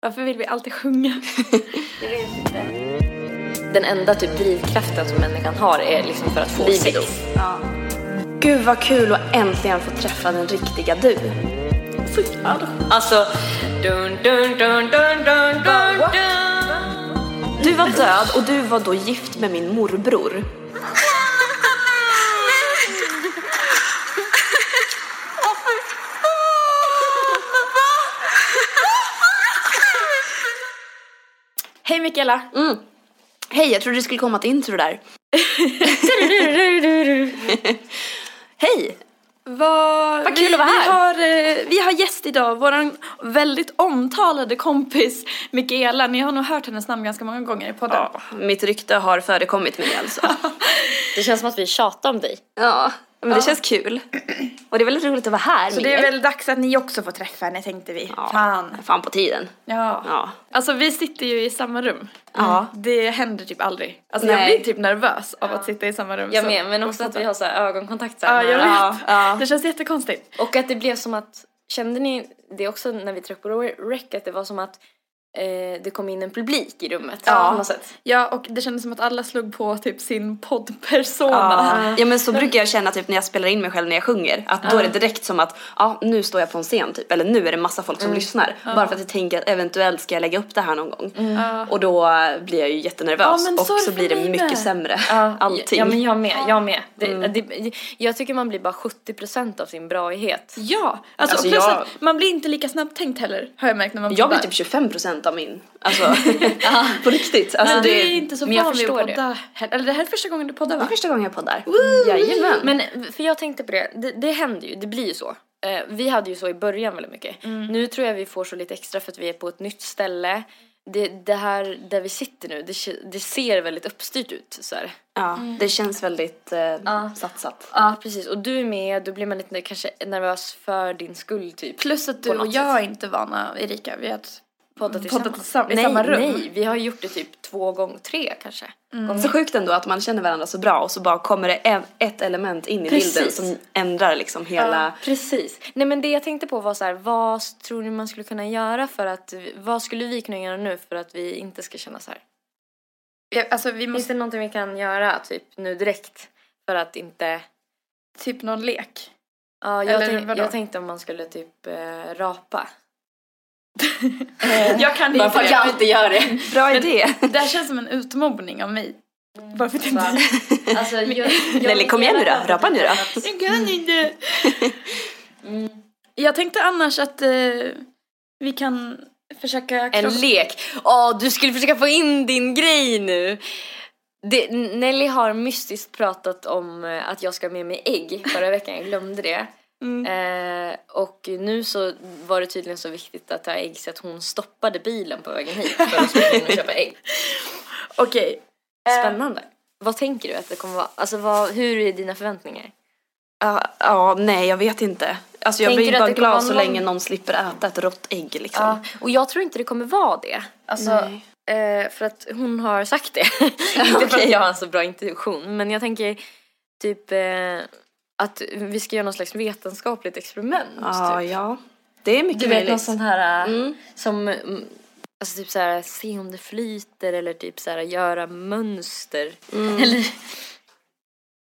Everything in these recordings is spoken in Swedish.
Varför vill vi alltid sjunga? Jag vet inte. Den enda typ drivkraften som människan har är liksom för att få Libido. sex. Ja. Gud vad kul att äntligen få träffa den riktiga du. Så jävla Alltså, Dun, dun, dun, dun, dun, dun, dun. du var död och du var då gift med min morbror. Hej Mikaela. Mm. Hej, jag trodde det skulle komma ett intro där. Hej! Vad, Vad kul att vara vi här. Har, eh, vi har gäst idag, vår väldigt omtalade kompis Mikaela. Ni har nog hört hennes namn ganska många gånger i podden. Ja, mitt rykte har förekommit mig alltså. Det känns som att vi tjatar om dig. Ja, men det känns kul. Och det är väldigt roligt att vara här Så med det är er. väl dags att ni också får träffa henne tänkte vi. Ja, Fan. Fan på tiden. Ja. Ja. Alltså vi sitter ju i samma rum. Ja. Det händer typ aldrig. Alltså jag Nej. blir typ nervös av att sitta i samma rum. Jag med, men också att vi har så här ögonkontakt så Ja, jag vet. Ja, ja. Det känns jättekonstigt. Och att det blev som att, kände ni det också när vi tryckte på rec att det var som att eh, det kom in en publik i rummet Ja. på något sätt? Ja, och det kändes som att alla slog på typ sin poddpersona. Ja. ja men så brukar jag känna typ när jag spelar in mig själv när jag sjunger att då är det direkt som att ja nu står jag på en scen typ eller nu är det massa folk som lyssnar bara för att jag tänker att eventuellt ska jag lägga upp det här någon gång Ja. och då blir jag ju jättenervös Ja, och så så blir det mycket med. sämre Ja, allting. Ja men jag med, jag med. Det, Mm. det, jag tycker man blir bara 70% av sin braighet. Ja, alltså, Alltså, plus jag- att man blir inte lika snabbtänkt heller har jag märkt när man jag blir typ 25% av min, alltså på riktigt. Alltså Men det är inte så förstår att det. podda. Eller det här är första gången du poddar det är va? första gången jag poddar. Jajamän. Men för jag tänkte på det, det, det händer ju, det blir ju så. Eh, vi hade ju så i början väldigt mycket. Nu tror jag vi får så lite extra för att vi är på ett nytt ställe. Det, det här där vi sitter nu, det, det ser väldigt uppstyrt ut så här. ja, det känns väldigt eh, Ja. satsat. Ja precis, och du är med, då blir man lite kanske nervös för din skull typ. Plus att du och jag är inte vana, Erika, vid att Podda podda tillsammans. tillsammans i nej, samma rum. Nej, vi har gjort det typ två gånger, tre kanske. gånger. Så sjukt ändå att man känner varandra så bra och så bara kommer det en, ett element in i Precis. bilden som ändrar liksom hela... Precis. Nej men det jag tänkte på var så här, vad tror ni man skulle kunna göra för att, vad skulle vi kunna göra nu för att vi inte ska känna så här? Ja, Alltså vi Finns måste, det någonting vi kan göra typ nu direkt för att inte, typ någon lek. ja jag, Eller tänk, vadå? jag tänkte om man skulle typ eh, rapa. Jag kan inte Bara för att jag alltid gör det. Bra idé. Det här känns som en utmobbning av mig. Bara för att inte... Alltså, jag, jag Nelly kom igen nu då, rapa nu då. Jag kan inte. Jag tänkte annars att eh, vi kan försöka En lek! Åh, du skulle försöka få in din grej nu! Det, Nelly har mystiskt pratat om eh, att jag ska ha med mig ägg förra veckan, jag glömde det. Mm. Eh, och nu så var det tydligen så viktigt att ha ägg så att hon stoppade bilen på vägen hit för att springa in och köpa ägg. Okej. Spännande. Vad tänker du att det kommer vara? Alltså vad, hur är dina förväntningar? Ja, ja, nej jag vet inte. Alltså jag Tänker blir bara glad så någon- länge någon slipper äta ett rått ägg liksom. Ja, och jag tror inte det kommer vara det. Alltså, eh, för att hon har sagt det. inte för att jag har en så bra intuition, men jag tänker typ eh, att vi ska göra någon slags vetenskapligt experiment. Ja, typ. ja. Det är mycket Du vet möjligt. någon sån här eh, Mm. som mm, Alltså typ såhär, se om det flyter eller typ såhär göra mönster. Mm. Eller...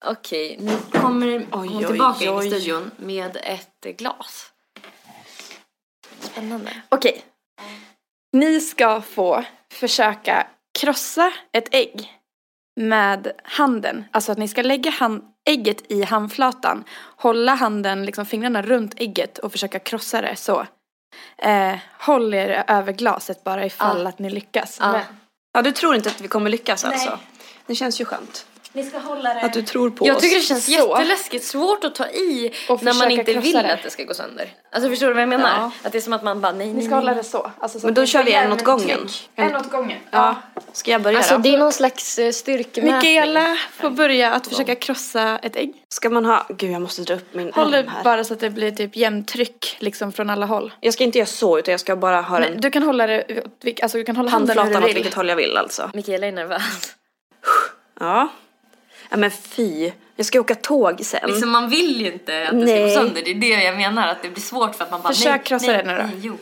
Okej, nu kommer Oj, hon oj, tillbaka in oj. i studion med ett glas. Spännande. Okej. Ni ska få försöka krossa ett ägg med handen. Alltså att ni ska lägga hand, ägget i handflatan. Hålla handen, liksom fingrarna runt ägget och försöka krossa det så. Eh, håll er över glaset bara ifall Ja. att ni lyckas. Ja. Ja, du tror inte att vi kommer lyckas alltså? Det känns ju skönt. Ni ska hålla det. Att du tror på Jag oss. tycker det känns Så. jätteläskigt svårt att ta i Och när man försöka inte krossa vill det. att det ska gå sönder. Alltså förstår du vad jag menar? Ja. Att det är som att man bara nej, nej, Ni ska nej. hålla det så. Alltså, så Men att då ni kör får vi en åt gången. tryck. En åt gången. Ja. Ska jag börja Alltså då? det är någon slags eh, styrkemätning. Mikaela får börja att försöka krossa ett ägg. Ska man ha... Gud, jag måste dra upp min Håll arm här. bara så att det blir typ jämnt tryck liksom från alla håll. Jag ska inte göra så, utan jag ska bara ha Nej, den du kan hålla det, åt alltså du kan hålla handen hur handflatan du åt vill. vilket håll jag vill alltså. Mikaela är nervös. Ja. Ja men fy. Jag ska åka tåg sen. Liksom man vill ju inte att det Nej. ska gå sönder. Det är det jag menar, att det blir svårt för att man bara Försök nej, krossa nej, det nu då. nej, jo.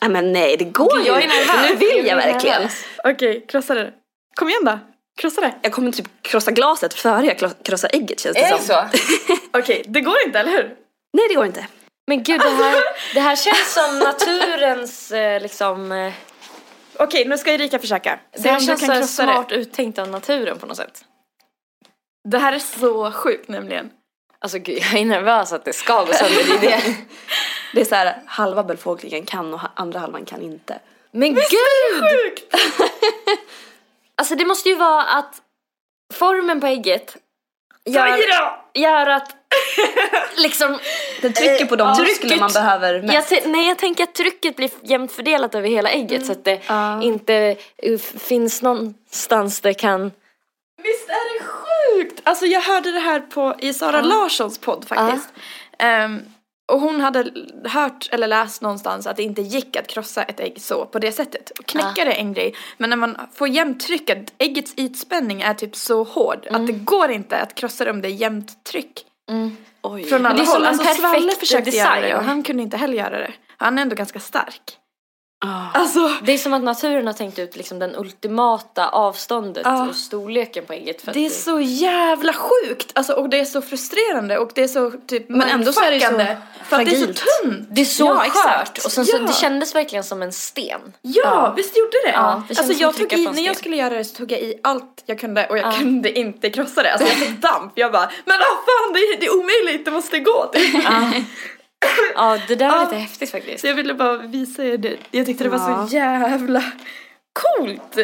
Ja men nej, det går Gud, ju jag är inte. Nu vill jag verkligen. Okej, krossa det. Kom igen då. Krossa det. Jag kommer typ krossa glaset före jag krossar ägget känns det som. Okej, det går inte, eller hur? Nej det går inte. Men gud, det här, det här känns som naturens eh, liksom... eh, Okej, nu ska Erika försöka. Det här känns så smart det. uttänkt av naturen på något sätt. Det här är så sjukt nämligen. Alltså gud, jag är nervös att det ska gå sönder. Det är det. Det är så här, halva befolkningen kan och andra halvan kan inte. Men gud! Sjukt! Alltså det måste ju vara att formen på ägget gör, gör att liksom Den trycker på de Ja. muskler Trycket- man behöver mest. Jag nej, jag tänker att trycket blir jämnt fördelat över hela ägget så att det Ja. inte uh, finns någonstans det kan... Visst är det sjukt? Alltså jag hörde det här på, i Sara Larssons podd faktiskt. Ehm, och hon hade hört eller läst någonstans att det inte gick att krossa ett ägg så på det sättet. Och knäcka det är en grej. Men när man får jämnt tryck, att äggets ytspänning är typ så hård att det går inte att krossa det om det är jämnt tryck. Oj. Från alla det är som håll. en Alltså perfekt Svalle försökte göra det design. och han kunde inte heller göra det. Han är ändå ganska stark. Ah. Alltså, Det är som att naturen har tänkt ut liksom den ultimata avståndet Ja. och storleken på ägget. För det är så jävla sjukt! Alltså, och det är så frustrerande och det är så typ Men ändå så är det så För att det är så tunt. det är så ja, skört exakt. och sen så, ja. det kändes verkligen som en sten. Ja, visst gjorde det? Ja, det alltså jag tog i, när jag skulle göra det så tog jag i allt jag kunde och jag kunde inte krossa det. Alltså jag fick damp. Jag bara, men vad fan det är, det är omöjligt, det måste gå. Typ. Ja, det där var Ja. lite häftigt faktiskt. Så jag ville bara visa er det. Jag tyckte det var Ja. så jävla coolt.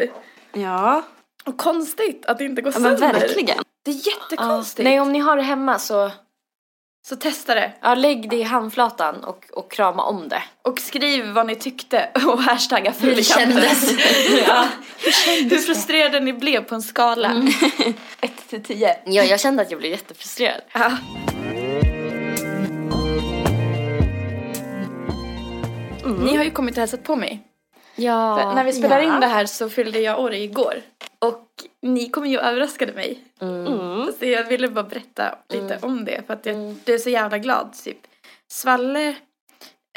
Ja, Och konstigt att det inte går ja men sönder. verkligen. Det är jättekonstigt. Nej, om ni har det hemma så Så testa det. ja, lägg det i handflatan och, och krama om det. Och skriv vad ni tyckte och hashtagga Hur det kändes. ja. Hur frustrerade ni blev på en skala. 1 till 10. Ja, jag kände att jag blev jättefrustrerad. Ja. Ni har ju kommit och hälsat på mig. Ja. För när vi spelar ja. in det här så fyllde jag år igår. Och ni kom ju och överraskade mig. Mm. Så jag ville bara berätta lite om det. För att jag, jag är så jävla glad. Typ. Svalle,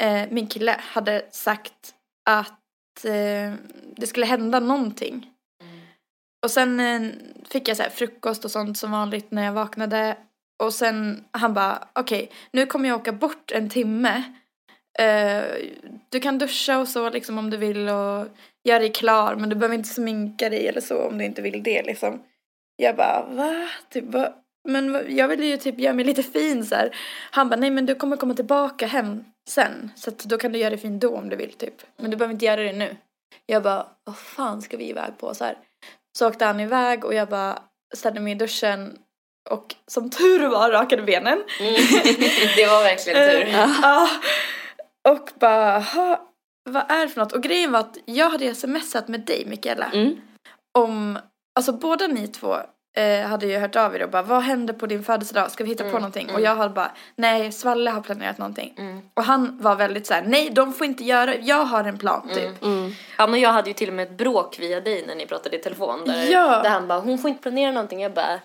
eh, min kille, hade sagt att eh, det skulle hända någonting. Och sen eh, fick jag så här frukost och sånt som vanligt när jag vaknade. Och sen han bara, okej, nu kommer jag åka bort en timme. Eh, du kan duscha och så liksom om du vill och göra dig klar men du behöver inte sminka dig eller så om du inte vill det liksom. Jag bara, va? Typ, va? Men jag vill ju typ göra mig lite fin så här. Han bara, nej men du kommer komma tillbaka hem sen. Så att då kan du göra dig fin då om du vill typ. Men du behöver inte göra det nu. Jag bara, vad fan ska vi iväg på så här. Så åkte han iväg och jag bara ställde mig i duschen och som tur var rakade benen. det var verkligen tur. Ja. Och bara, "Ha, vad är det för något? Och grejen var att jag hade smsat med dig Mikaela. Mm. Om, alltså båda ni två eh, hade ju hört av er och bara, vad händer på din födelsedag? Ska vi hitta på någonting? Och jag hade bara, nej Svalle har planerat någonting. Och han var väldigt så här, nej de får inte göra, jag har en plan typ. Mm. Ja men jag hade ju till och med ett bråk via dig när ni pratade i telefon där, Ja. där han bara hon får inte planera någonting. Jag bara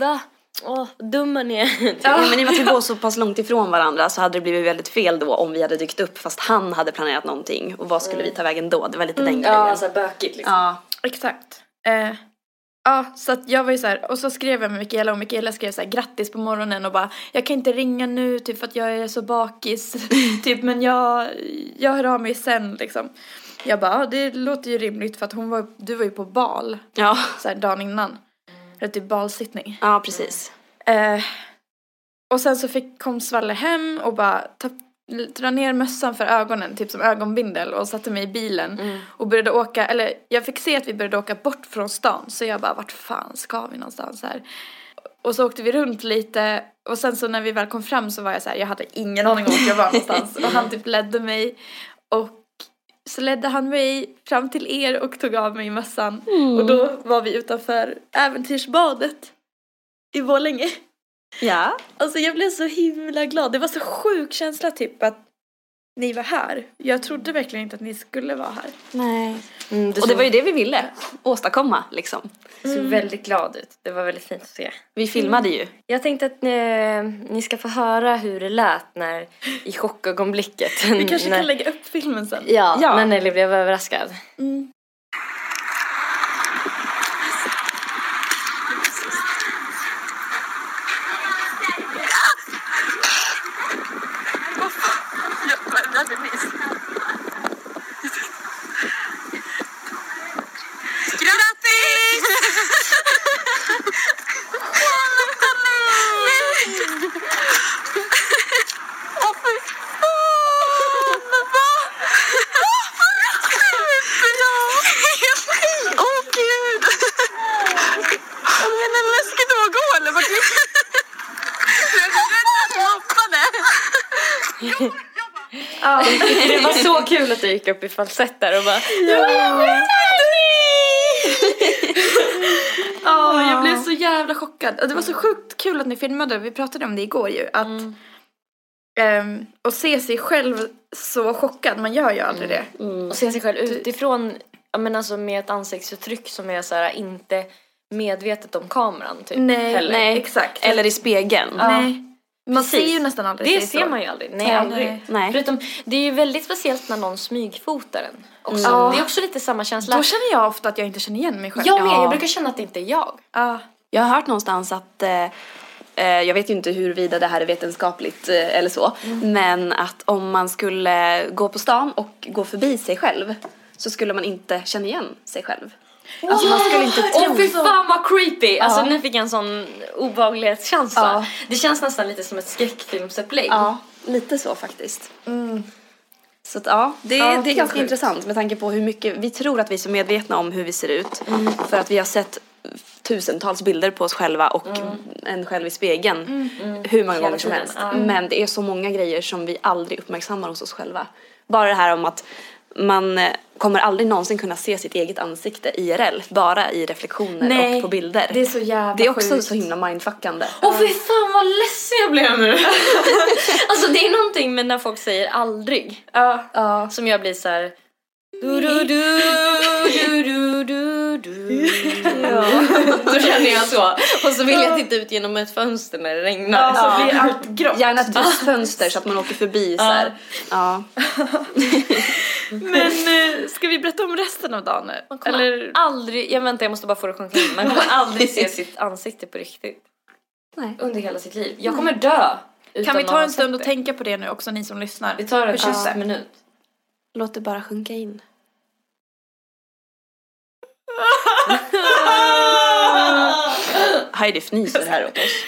va? Åh, dumma ni är. Ja. Men i och med att vi bor så pass långt ifrån varandra så hade det blivit väldigt fel då om vi hade dykt upp fast han hade planerat någonting och vad skulle vi ta vägen då? Det var lite den Ja, grejen. alltså bökigt liksom. Ja. Exakt. Eh, ja, så att jag var ju så här, och så skrev jag med Mikaela och Mikaela skrev så här grattis på morgonen och bara jag kan inte ringa nu typ för att jag är så bakis typ men jag, jag hör av mig sen liksom. Jag bara, ja, det låter ju rimligt för att hon var, du var ju på bal Ja. så här dagen innan. Eller typ balsittning. ja, precis. Eh, och sen så fick, kom Svalle hem och bara ta, dra ner mössan för ögonen, typ som ögonbindel och satte mig i bilen och började åka, eller jag fick se att vi började åka bort från stan så jag bara vart fan ska vi någonstans här? Och så åkte vi runt lite och sen så när vi väl kom fram så var jag så här, jag hade ingen aning om vart jag var någonstans och han typ ledde mig och så ledde han mig fram till er och tog av mig mössan och då var vi utanför äventyrsbadet i Borlänge. Ja. Alltså jag blev så himla glad. Det var så sjuk känsla typ att ni var här. Jag trodde verkligen inte att ni skulle vara här. Nej. Mm, du Och det var ju det vi ville åstadkomma liksom. såg väldigt glad ut. Det var väldigt fint att se. Vi filmade ju. Jag tänkte att ni, ni ska få höra hur det lät när, i chockögonblicket. Vi kanske när, kan lägga upp filmen sen. Ja, Ja. när Nelly blev överraskad. Mm. Åh gud! Men är läskigt att gå eller? Vart är Jag är rädd att jag hoppade. Det var så kul att du gick upp i falsett där och bara Ja, jag blev så jävla chockad. Och det var så sjukt kul att ni filmade. Vi pratade om det igår ju. Att ehm, och se sig själv så chockad. Man gör ju aldrig det. och se sig själv utifrån, ja men alltså med ett ansiktsuttryck som är så här inte medvetet om kameran typ. Nej, heller. nej, exakt. Eller i spegeln. Nej. Man Precis. ser ju nästan aldrig Det ser så. man ju aldrig. Nej, Nej. aldrig. Nej. Förutom, det är ju väldigt speciellt när någon smygfotar en. Också. Ja. Det är också lite samma känsla. Då känner jag ofta att jag inte känner igen mig själv. jag med, Ja. jag brukar känna att det inte är jag. Ja. Jag har hört någonstans att, eh, eh, jag vet ju inte huruvida det här är vetenskapligt eh, eller så, men att om man skulle gå på stan och gå förbi sig själv så skulle man inte känna igen sig själv. Alltså man skulle inte tro. Åh fy fan vad creepy! Alltså nu fick jag en sån obehaglighetskänsla. Ja. Det känns nästan lite som ett skräckfilmsupplägg. Ja, lite så faktiskt. Så att, ja, det, Ja, det är ganska sjukt. intressant med tanke på hur mycket vi tror att vi är så medvetna om hur vi ser ut. För att vi har sett tusentals bilder på oss själva och en själv i spegeln hur många Hela gånger som tiden, helst. ja. Men det är så många grejer som vi aldrig uppmärksammar hos oss själva. Bara det här om att man eh, kommer aldrig någonsin kunna se sitt eget ansikte IRL, bara i reflektioner Nej, och på bilder. det är så jävla Det är också sjukt. så himla mindfuckande. Åh fy fan vad ledsen jag blev nu! alltså det är någonting med när folk säger aldrig. Ja. Ja. Som jag blir så här. Du, du, du, du, du, du, du. Då känner jag så. Och så vill jag titta ut genom ett fönster när det regnar. Ja, så blir allt grått. Gärna ett bussfönster så att man åker förbi så här. Ja. Men eh, ska vi berätta om resten av dagen nu? Man kommer Eller? aldrig, jag väntar jag måste bara få det att sjunka in. Man kommer aldrig se sitt ansikte på riktigt. Nej. Under hela sitt liv. Jag kommer dö. Kan vi ta en stund och tänka på det nu också, ni som lyssnar? Vi tar en minut. Låt det bara sjunka in. Heidi fnyser här åt oss.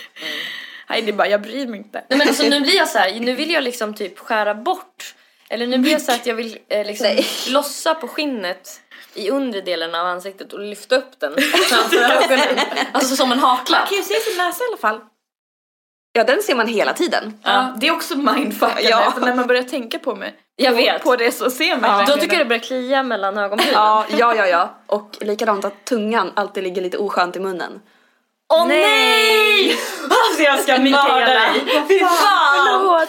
Heidi bara, jag bryr mig inte. Nej men alltså nu blir jag så här, nu vill jag liksom typ skära bort. Eller nu blir jag så här att jag vill eh, liksom Nej. lossa på skinnet i undre delen av ansiktet och lyfta upp den framför ögonen. Alltså som en Man haklapp. kan ju se sin näsa i alla fall. Ja, den ser man hela tiden. Ja. Det är också mindfuckande, Ja. för när man börjar tänka på mig. Jag vet. På det så ser man Ja. Då tycker jag det börjar klia mellan ögonbrynen. Ja, ja, ja, ja. Och likadant att tungan alltid ligger lite oskönt i munnen. Åh Nej! nej! Alltså jag ska mörda dig. Fy fan! Förlåt.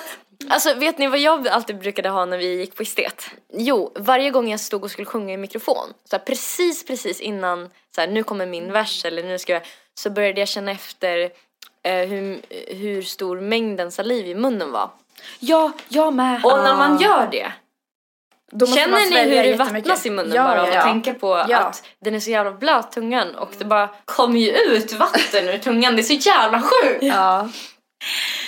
Alltså vet ni vad jag alltid brukade ha när vi gick på estet? Jo, varje gång jag stod och skulle sjunga i mikrofon, så här, precis precis innan så här, nu kommer min vers eller nu ska jag, så började jag känna efter eh, hur, hur stor mängden saliv i munnen var. Ja, jag med. Och när man gör det, känner ni hur det vattnas i munnen ja, bara av ja, att ja. tänka på att den är så jävla blöt tungan och det bara kommer ju ut vatten ur tungan, det är så jävla sjukt!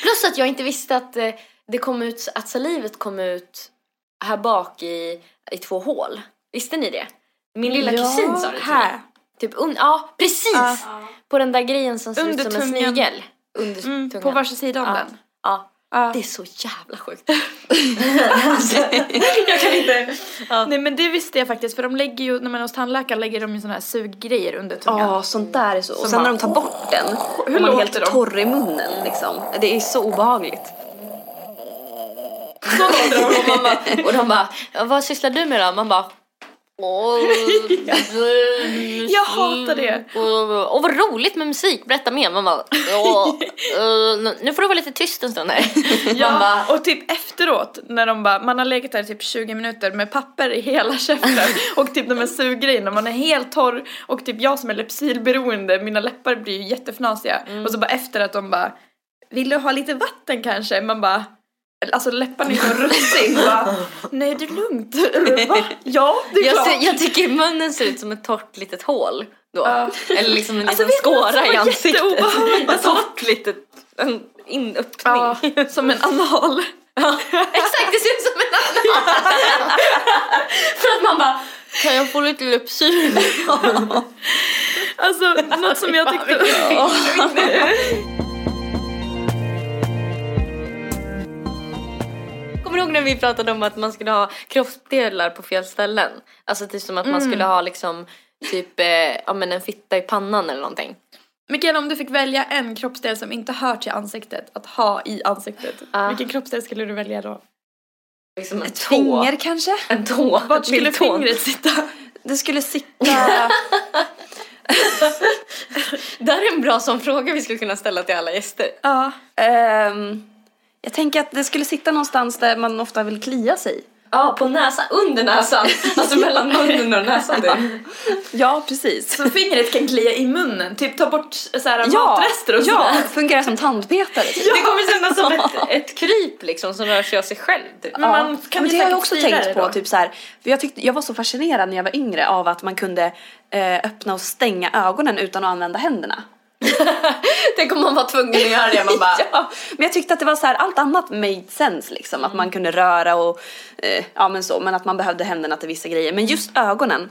Plus att jag inte visste att eh, det kom ut, att salivet kom ut här bak i, i två hål. Visste ni det? Min lilla kusin sa det till här. Typ un, ja, precis! Ja. På den där grejen som ser Under ut som en tungan. snigel. Under Mm, tungan. på varsin sida om ja. den. Ja. Ja. Det är så jävla sjukt. jag kan inte. Nej men det visste jag faktiskt för de lägger ju, när man är hos tandläkaren lägger de ju såna här suggrejer under tungan. Ja, sånt där är så. Och Som sen när bara- de tar bort den, Hur man är låter helt de? torr i munnen liksom. Det är så obehagligt. Så låter de och, man bara, och de bara, "Ja, vad sysslar du med då? Man bara, "Åh, Jag hatar det. Och, och vad roligt med musik, berätta mer. Man bara, "Ja, eh, nu får du vara lite tyst en stund här. Man bara, Ja, och typ efteråt när de bara, man har legat där i typ 20 minuter med papper i hela käften och typ de här suggrejerna, man är helt torr och typ jag som är Lypsylberoende, mina läppar blir ju jättefnasiga och så bara efter att de bara, vill du ha lite vatten kanske? Man bara, alltså läpparna är så russin, bara, nej det är lugnt. Va? Ja, det är jag, klart. ser, jag tycker munnen ser ut som ett torrt litet hål då. Ja. Eller liksom en Alltså, liten som skåra i ansiktet. Ett torrt litet, en inöppning. Ja, som en anal. Exakt, det ser ut som en annan. För att man bara, kan jag få lite Lypsyl? Alltså något som jag tyckte... Kommer du ihåg när vi pratade om att man skulle ha kroppsdelar på fel ställen? Alltså typ som att man skulle ha liksom typ eh, ja, men en fitta i pannan eller någonting. Mikaela, om du fick välja en kroppsdel som inte hör till ansiktet att ha i ansiktet, Ja. vilken kroppsdel skulle du välja då? Liksom en Ett tå. finger kanske? En tå. Vart skulle Lilltån. fingret sitta? Det skulle sitta... Det här är en bra sån fråga vi skulle kunna ställa till alla gäster. Ja. Ehm, jag tänker att det skulle sitta någonstans där man ofta vill klia sig. Ja, på näsan, under näsan. Alltså mellan munnen och näsan. typ. Ja, precis. Så fingret kan klia i munnen, typ ta bort så här, matrester och ja, sådär. fungerar som tandpetare. Typ. Det kommer kännas som ett, ett kryp liksom som rör sig av sig själv. Typ. Men man kan men det har jag också tänkt på, då. typ så här, för jag, tyckte, jag var så fascinerad när jag var yngre av att man kunde eh, öppna och stänga ögonen utan att använda händerna. Tänk om man var tvungen att göra det. Man bara, ja, men jag tyckte att det var så här, allt annat made sense liksom, att man kunde röra och eh, ja men så, men att man behövde händerna till vissa grejer. Men just ögonen,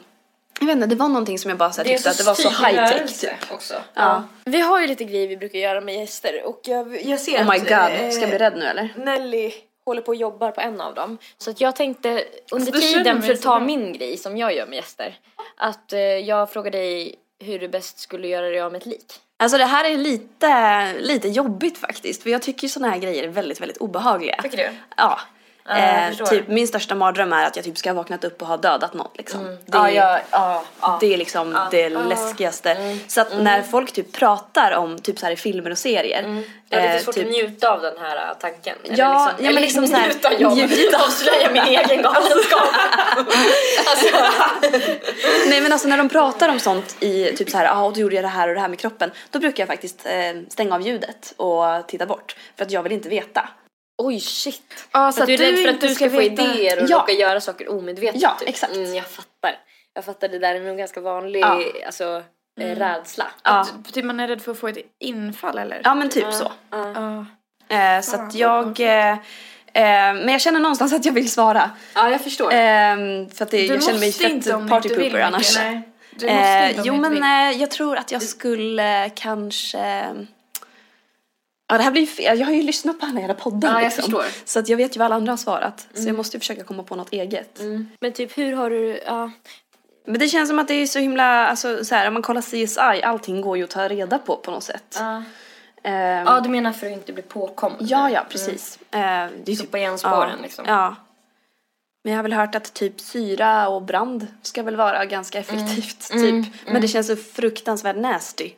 jag vet inte, det var någonting som jag bara så här, tyckte att det var så high tech typ. också. Ja. Vi har ju lite grejer vi brukar göra med gäster och jag, jag ser Oh my god, eh, ska jag bli rädd nu eller? Nelly håller på och jobbar på en av dem. Så att jag tänkte under känner tiden för att ta min grej som jag gör med gäster. Att eh, jag frågar dig hur du bäst skulle göra dig av med ett lik. Alltså det här är lite, lite jobbigt faktiskt, för jag tycker såna här grejer är väldigt, väldigt obehagliga. Tycker du? Ja. Eh, typ min största mardröm är att jag typ ska ha vaknat upp och ha dödat någon liksom. Det, Ja, ja, ja, ja. det är liksom det läskigaste. Så att när folk typ pratar om typ så här i filmer och serier. Mm. Jag har lite eh, svårt typ, att njuta av den här äh, tanken. Ja, ja, men eller liksom så här- njuta, ja, men njuta. avslöja min egen galenskap. alltså, Nej men alltså när de pratar om sånt i typ så här, ja ah, då gjorde jag det här och det här med kroppen. Då brukar jag faktiskt eh, stänga av ljudet och titta bort. För att jag vill inte veta. Oj shit. Ja, Så att du är rädd för att du ska få veta- idéer och Ja. råka göra saker omedvetet. Ja, typ. exakt. Mm, jag fattar. Jag fattar, det där är nog ganska vanlig Ja. alltså, eh, rädsla. Ja, Att Typ man är rädd för att få ett infall eller? ja men typ så. Ja. Eh, så att jag, eh, eh, men jag känner någonstans att jag vill svara. Ja, jag förstår. Ehm, för att det, jag känner mig måste fett partypooper annars. Nej. Du måste Eh, inte om jo men eh, jag tror att jag skulle kanske Ja det här blir fel, jag har ju lyssnat på alla era poddar Ja, jag liksom. förstår. Så att jag vet ju vad alla andra har svarat. Så jag måste ju försöka komma på något eget. Mm. Men typ hur har du, ja. Men det känns som att det är så himla, alltså så här, om man kollar CSI, allting går ju att ta reda på på något sätt. Ja. Ehm, ja, du menar för att inte bli påkommen? ja, ja precis. Eh, det är ju Sopa igen spåren ja, liksom. Ja. Men jag har väl hört att typ syra och brand ska väl vara ganska effektivt Mm, typ. Men det känns så fruktansvärt nasty.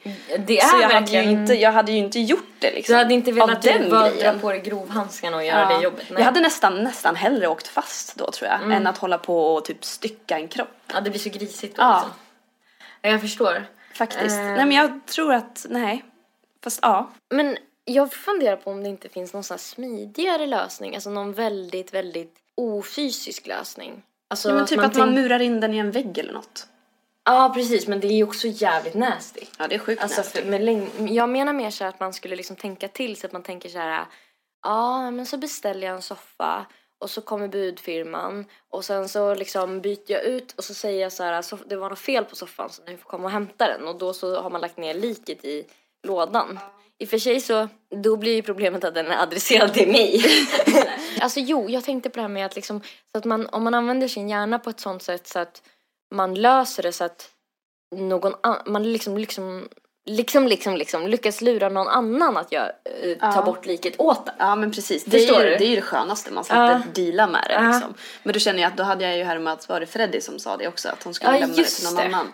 Det är Så jag hade, ju verkligen... inte, jag hade ju inte gjort det liksom. Du hade inte velat typ dra på dig grovhandskarna och göra det jobbet? Nej. Jag hade nästan, nästan hellre åkt fast då tror jag. Mm. Än att hålla på och typ stycka en kropp. Ja, det blir så grisigt då Ja. liksom. Ja, jag förstår. Faktiskt. Eh. Nej men jag tror att, nej. Fast ja. Men jag funderar på om det inte finns någon sån här smidigare lösning, alltså någon väldigt, väldigt ofysisk lösning. Alltså ja men typ att man tänk- murar in den i en vägg eller något. Ja, precis, men det är ju också jävligt nasty. Ja det är sjukt Alltså, nasty. läng- jag menar mer så att man skulle liksom tänka till så att man tänker så här, ja men så beställer jag en soffa och så kommer budfirman och sen så liksom byter jag ut och så säger jag så här, "Soff- det var något fel på soffan så ni får komma och hämta den och då så har man lagt ner liket i lådan. I och för sig så, då blir ju problemet att den är adresserad till mig. alltså jo, jag tänkte på det här med att liksom, så att man, om man använder sin hjärna på ett sånt sätt så att man löser det så att någon an- man liksom, liksom, liksom, liksom, liksom lyckas lura någon annan att göra, eh, ta Ja. bort liket åt den. Ja men precis, det Förstår är, ju, du? det är ju det skönaste, man slipper Ja. deala med det Ja. liksom. Men då känner jag att då hade jag ju härmat, var det Freddy som sa det också? Att hon skulle Ja, lämna det just till någon det. annan.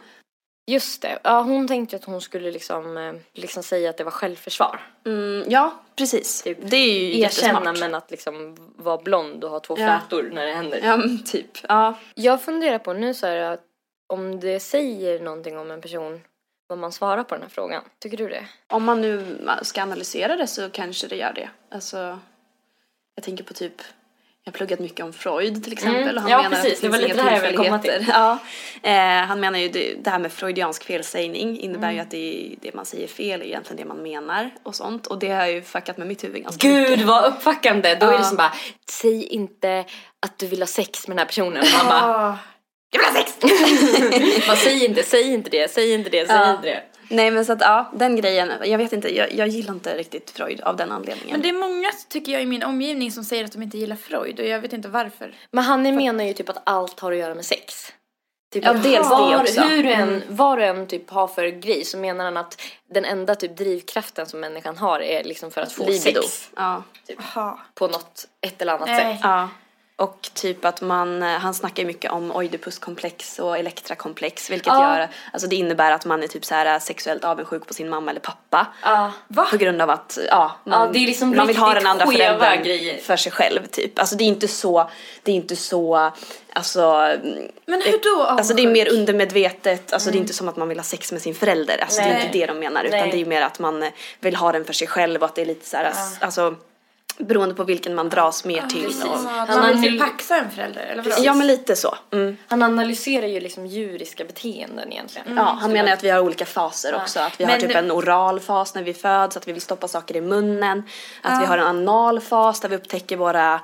Just det, ja hon tänkte att hon skulle liksom, eh, liksom säga att det var självförsvar. Mm, ja, precis. Typ det är ju Erkänna jättesmart. men att liksom vara blond och ha två Ja. flätor när det händer. Ja typ, ja. Jag funderar på nu så här att om det säger någonting om en person vad man svarar på den här frågan. Tycker du det? Om man nu ska analysera det så kanske det gör det. Alltså, jag tänker på typ jag har pluggat mycket om Freud till exempel. Mm. Och han Ja, menar precis. Att Det var finns lite det här jag ville komma till. Ja. Eh, han menar ju det, det här med freudiansk felsägning innebär Mm. ju att det, det man säger fel är egentligen det man menar och sånt. Och det har ju fuckat med mitt huvud ganska Gud mycket. vad uppfackande! Då är det Ja. som bara, säg inte att du vill ha sex med den här personen. Och man bara, jag vill ha sex! man säg inte, säg inte det, säg inte det, säg Ja. inte det. Nej men så att ja, den grejen, jag vet inte, jag, jag gillar inte riktigt Freud av den anledningen. Men det är många tycker jag i min omgivning som säger att de inte gillar Freud och jag vet inte varför. Men han menar ju typ att allt har att göra med sex. Typ, Ja, dels var, det också. Hur du än, vad du än typ har för grej så menar han att den enda typ drivkraften som människan har är liksom för att få Libido. sex. Ja. Jaha. På något, ett eller annat Nej. sätt. Ja. Och typ att man, eh, han snackar ju mycket om oidipuskomplex och elektrakomplex vilket Ja. gör, alltså det innebär att man är typ så här sexuellt avundsjuk på sin mamma eller pappa. Va? På grund av att, ja, man, är liksom man vill ha den andra föräldern grejer. för sig själv typ. Alltså det är inte så, det är inte så, alltså mm, Men hur då Alltså det är avundsjuk? mer undermedvetet, alltså det är inte som att man vill ha sex med sin förälder. Alltså det är Nej. inte det de menar utan Nej. det är mer att man eh, vill ha den för sig själv och att det är lite så här, alltså beroende på vilken man dras mer till. precis. Och, Ja, Han man har vill paxa en förälder eller vadå? ja men lite så. Mm. Han analyserar ju liksom djuriska beteenden egentligen. Ja, han menar ju att vi har olika faser också. Att vi har Men- typ en oral fas när vi föds, att vi vill stoppa saker i munnen. Att Ja. vi har en anal fas där vi upptäcker våra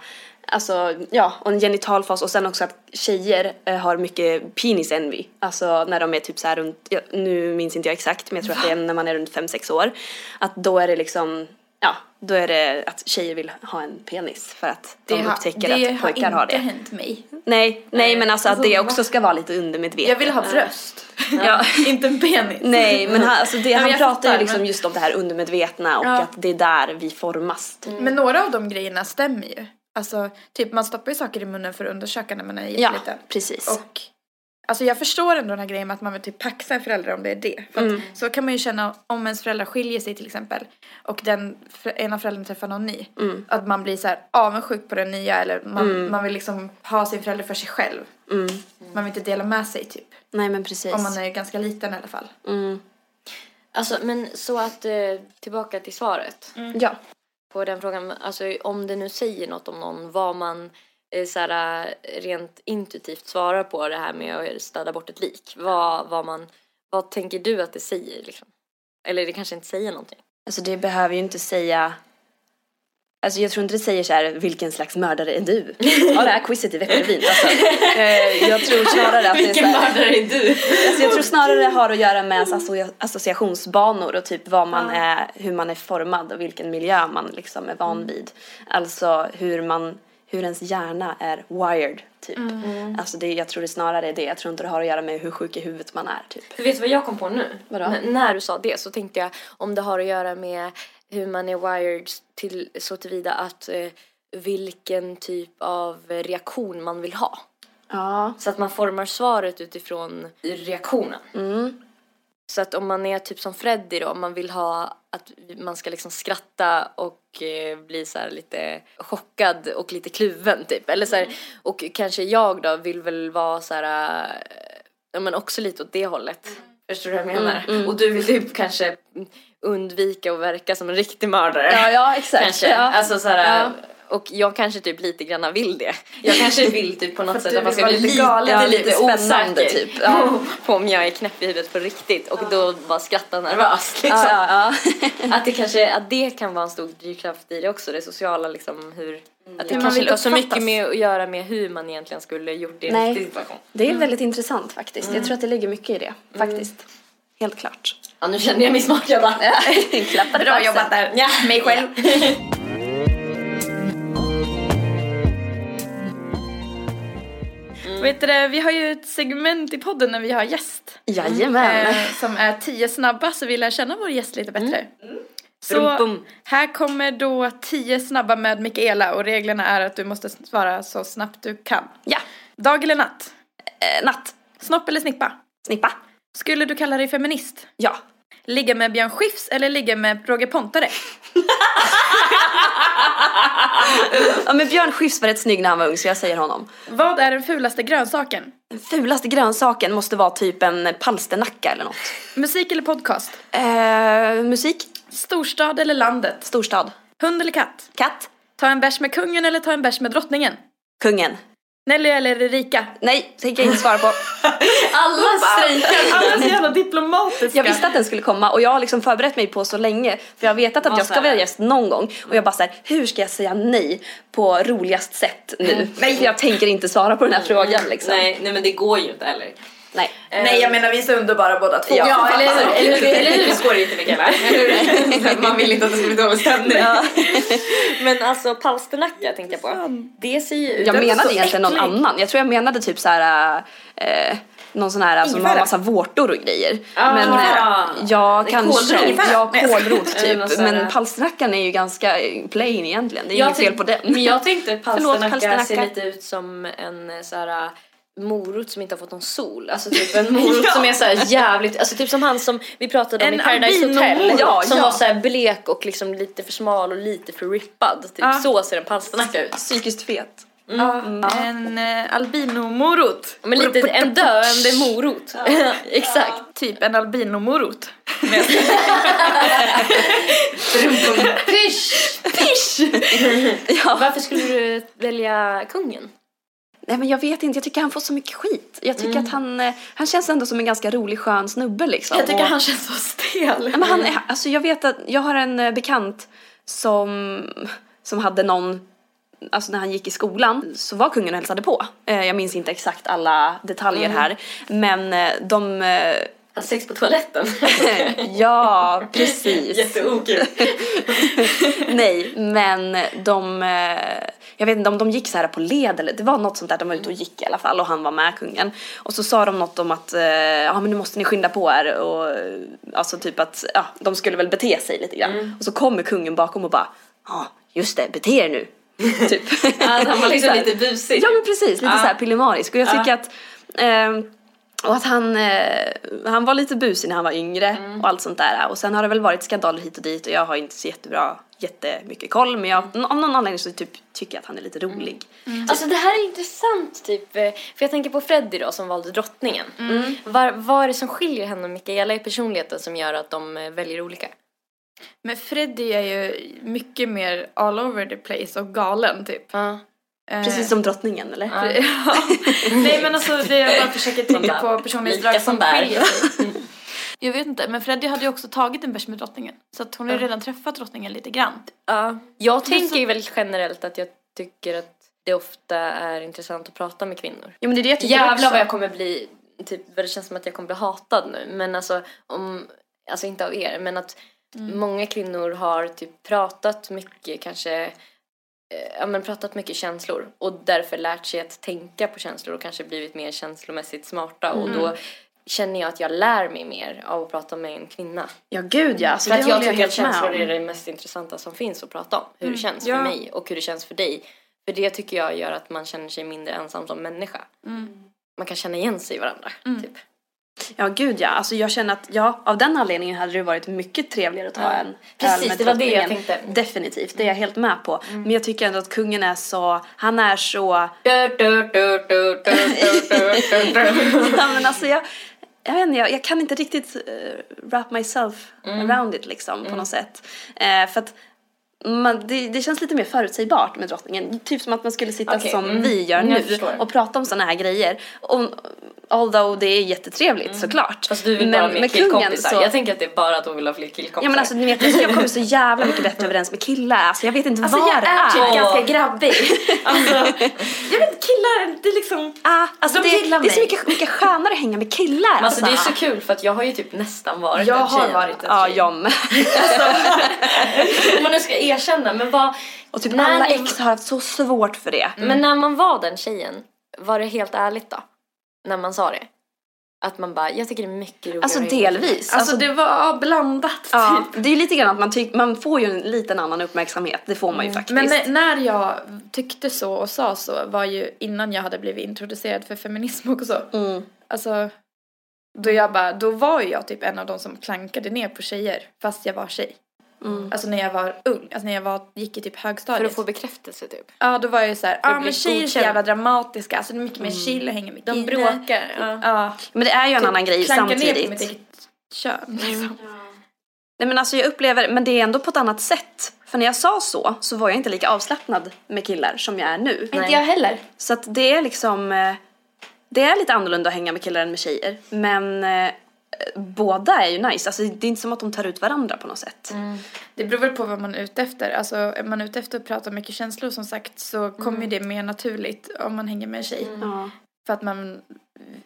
Alltså ja, och en genital fas och sen också att tjejer eh, har mycket penis envy. Alltså när de är typ så här runt, ja, nu minns inte jag exakt men jag tror att det är när man är runt 5-6 år. Att då är det liksom, ja, då är det att tjejer vill ha en penis för att de det upptäcker det att pojkar har har inte det. hänt mig. Nej, nej men alltså att det också ska vara lite undermedvetet. Jag vill ha bröst. Ja. inte en penis. Nej, men han, alltså det, han pratar ju fattar, liksom men- just om det här undermedvetna och Ja. att det är där vi formas. typ. Men några av de grejerna stämmer ju. Alltså, typ man stoppar ju saker i munnen för att undersöka när man är Ja, jätteliten. precis. Och alltså jag förstår ändå den här grejen med att man vill typ paxa en förälder om det är det. För att Mm. Så kan man ju känna om ens föräldrar skiljer sig till exempel och den ena föräldern träffar någon ny. Mm. Att man blir så här avundsjuk på den nya eller man, man vill liksom ha sin förälder för sig själv. Mm. Man vill inte dela med sig typ. Nej men precis. Om man är ganska liten i alla fall. mm. Alltså men så att, eh, tillbaka till svaret. Ja. på den frågan, alltså om det nu säger något om någon, vad man så här, eh, rent intuitivt svarar på det här med att städa bort ett lik. Vad, vad, man, vad tänker du att det säger liksom? Eller det kanske inte säger någonting. Alltså det behöver ju inte säga Alltså jag tror inte det säger så här, vilken slags mördare är du? Ja det här quizet i Veckorevyn. Alltså, eh, jag tror snarare att det är så här, är du? alltså jag tror snarare det har att göra med ens asso- associationsbanor och typ vad man är, hur man är formad och vilken miljö man liksom är van vid. Alltså hur man, hur ens hjärna är wired typ. Alltså det, jag tror det snarare är det. Jag tror inte det har att göra med hur sjuk i huvudet man är typ. För vet du vad jag kom på nu? När du sa det så tänkte jag om det har att göra med hur man är wired till, så tillvida att eh, vilken typ av reaktion man vill ha. Ja. Så att man formar svaret utifrån reaktionen. Mm. Så att om man är typ som Freddy då, om man vill ha att man ska liksom skratta och eh, bli så lite chockad och lite kluven typ. Eller så här, och kanske jag då vill väl vara så här, eh, ja men också lite åt det hållet. Förstår du vad jag menar? Och du vill typ kanske undvika att verka som en riktig mördare. Ja, ja exakt. Kanske. Ja. Alltså så här, Ja. Och jag kanske typ lite grann vill det. Jag kanske vill typ på något sätt att man ska bli lite galen. Ja, lite, lite spännande, osäker. typ. Ja. på om jag är knäpp i huvudet på riktigt och då bara skratta nervöst liksom. Ja, ja, ja. Att det kanske, att det kan vara en stor drivkraft i det också, det sociala liksom hur Att det kanske inte har så mycket med att göra med hur man egentligen skulle gjort i en riktig situation. Det är väldigt intressant faktiskt. Jag tror att det ligger mycket i det faktiskt. Helt klart. Ja, nu kände jag mig smart jag bara. Klappade Bra jobbat där. Ja. Mig själv. Vet du vi har ju ett segment i podden när vi har gäst. Jajamän. Eh, som är tio snabba så vi lär känna vår gäst lite bättre. Så Brum, bum. här kommer då tio snabba med Mikaela och reglerna är att du måste svara så snabbt du kan. Ja. Dag eller natt? Eh, natt. Snopp eller snippa? Snippa. Skulle du kalla dig feminist? Ja. Ligga med Björn Skifs eller ligga med Roger Pontare? ja men Björn Skifs var rätt snygg när han var ung så jag säger honom. Vad är den fulaste grönsaken? Den fulaste grönsaken måste vara typ en palsternacka eller något. Musik eller podcast? Eh, musik. Storstad eller landet? Storstad. Hund eller katt? Katt. Ta en bärs med kungen eller ta en bärs med drottningen? Kungen. Nelly eller Erika? Nej, tänker jag inte svara på. Alla strejkar. Alla är så jävla diplomatiska. Jag visste att den skulle komma och jag har liksom förberett mig på så länge för jag har vetat att Ja, jag ska vara gäst någon gång och jag bara såhär, hur ska jag säga nej på roligast sätt nu? Nej, för jag tänker inte svara på den här frågan liksom. Nej, nej men det går ju inte heller. Nej. Nej jag menar vi är så underbara båda två. Ja. Ja, eller hur? Eller hur? Eller hur? Det går inte Mikaela. Man vill inte att det ska bli dålig stämning. Men alltså palsternacka tänkte jag på. Det ser ju ut... Jag menade egentligen någon äcklig. annan. Jag tror jag menade typ så här. Eh, någon sån här som har Ingefära. massa vårtor och grejer. Ah, men eh, ja, Det är kanske. kålrot. Ja, någon typ. Men palsternackan är ju ganska eh, plain egentligen. Det är Jag inget fel på den. Men jag tänkte palsternacka, palsternacka. ser lite ut som en eh, så här morot som inte har fått någon sol. Alltså typ en morot som är så här jävligt, alltså typ som han som vi pratade om En i Paradise Hotel. Ja, som ja. var så här blek och liksom lite för smal och lite för rippad. Typ Ja. så ser en palsternacka ut. Psykiskt fet. En eh, albinomorot. Men lite en döende morot. Exakt. Typ en albinomorot. Pysch! Pysch! Ja. Varför skulle du välja kungen? Nej men jag vet inte, jag tycker han får så mycket skit. Jag tycker att han, eh, han känns ändå som en ganska rolig skön snubbe liksom. Jag tycker Och- han känns så stel. Nej, Men han, är- alltså jag vet att jag har en eh, bekant som, som hade någon, alltså när han gick i skolan så var kungen och hälsade på. Eh, Jag minns inte exakt alla detaljer här men de, eh, Har sex på toaletten. ja precis. Jätteokul. Nej men de, eh, jag vet inte om de gick så här på led eller det var något sånt där, de var ute och gick i alla fall och han var med kungen. Och så sa de något om att, eh, ja men nu måste ni skynda på er och eh, alltså typ att, ja de skulle väl bete sig lite grann. Och så kommer kungen bakom och bara, ja just det, bete er nu. typ. Ja, han var liksom lite busig. Ja men precis, lite Ja. så här pillemarisk. Och jag Ja. tycker att ehm, och att han, eh, han var lite busig när han var yngre Mm. och allt sånt där. Och sen har det väl varit skandaler hit och dit och jag har inte så jättebra, jättemycket koll. Men jag, Mm. av någon anledning så typ, tycker jag att han är lite rolig. Alltså det här är intressant typ, eh, för jag tänker på Freddie då som valde drottningen. Mm. Var, vad är det som skiljer henne och Mikaela i personligheten som gör att de eh, väljer olika? Men Freddy är ju mycket mer all over the place och galen typ. Ja. Eh, Precis som drottningen eller? Ja. Ja. Nej men alltså det jag bara försöker tänka på personlighetsdrag som skiljer sig. Jag vet inte, men Freddy hade ju också tagit en bärs med drottningen. Så att hon har ju redan träffat drottningen lite grann. Ja. Jag tänker ju väldigt generellt att jag tycker att det ofta är intressant att prata med kvinnor. Ja men det är det jag tycker Jävlar också. vad jag kommer bli, typ vad det känns som att jag kommer bli hatad nu. Men alltså, om, alltså inte av er, men att många kvinnor har typ pratat mycket kanske, eh, ja men pratat mycket känslor och därför lärt sig att tänka på känslor och kanske blivit mer känslomässigt smarta och då känner jag att jag lär mig mer av att prata med en kvinna. Ja gud ja, alltså, För att jag tycker att känslor är det mest intressanta som finns att prata om. Hur det känns Ja. för mig och hur det känns för dig. För det tycker jag gör att man känner sig mindre ensam som människa. Man kan känna igen sig i varandra. Typ. Ja gud ja, alltså jag känner att ja, av den anledningen hade det varit mycket trevligare att ta Ja. en Precis, öl med det var det jag tänkte. Mm. Definitivt, det är jag helt med på. Men jag tycker ändå att kungen är så, han är så ja, men alltså jag, jag vet inte, jag, jag kan inte riktigt uh, wrap myself Mm. around it liksom på något sätt. Eh, för att man, det, det känns lite mer förutsägbart med drottningen. Typ som att man skulle sitta Okej, som mm. vi gör Mm, nu och prata om sådana här grejer. Och, although det är jättetrevligt såklart. Fast du vill men bara ha mer med killkompisar. så... Jag tänker att det är bara att hon vill ha fler killkompisar. Ja men alltså ni vet, jag kommer så jävla mycket bättre överens med killar. Alltså jag vet inte Alltså vad jag det är typ är. ganska grabbig. alltså, jag vet killar, det är liksom... Ah, alltså De det, gillar det är så mig. mycket, mycket skönare att hänga med killar. Men alltså det är så kul för att jag har ju typ nästan varit Jag den har tjejen. varit en Ja, tjej. jag med. Om man nu ska erkänna, men vad... Och typ när alla ni- ex har haft så svårt för det. Men när man var den tjejen, var det helt ärligt då? När man sa det? Att man bara, jag tycker det är mycket roligare Alltså delvis. Alltså, det var blandat ja, typ. det är ju lite grann att man, tyck, man får ju en liten annan uppmärksamhet. Det får man ju faktiskt. Men när- när jag tyckte så och sa så var ju innan jag hade blivit introducerad för feminism också. Mm. Alltså, då jag bara, då var ju jag typ en av de som klankade ner på tjejer fast jag var tjej. Mm. Alltså när jag var ung, alltså när jag var, gick i typ För högstadiet. att få bekräftelse typ. Ja då var jag ju såhär, ja att men tjejer är så jävla dramatiska, alltså det är mycket mer chill att hänga med De bråkar. Ja. Ja. Men det är ju en typ annan grej klanka ner på samtidigt. mitt eget kön liksom. Nej men alltså jag upplever, men det är ändå på ett annat sätt. För när jag sa så, så var jag inte lika avslappnad med killar som jag är nu. Inte jag heller. Så att det är liksom, eh, det är lite annorlunda att hänga med killar än med tjejer. Men eh, båda är ju nice, alltså det är inte som att de tar ut varandra på något sätt. Det beror väl på vad man är ute efter. Alltså är man ute efter att prata mycket känslor som sagt så kommer ju det mer naturligt om man hänger med en tjej. Ja. För att man,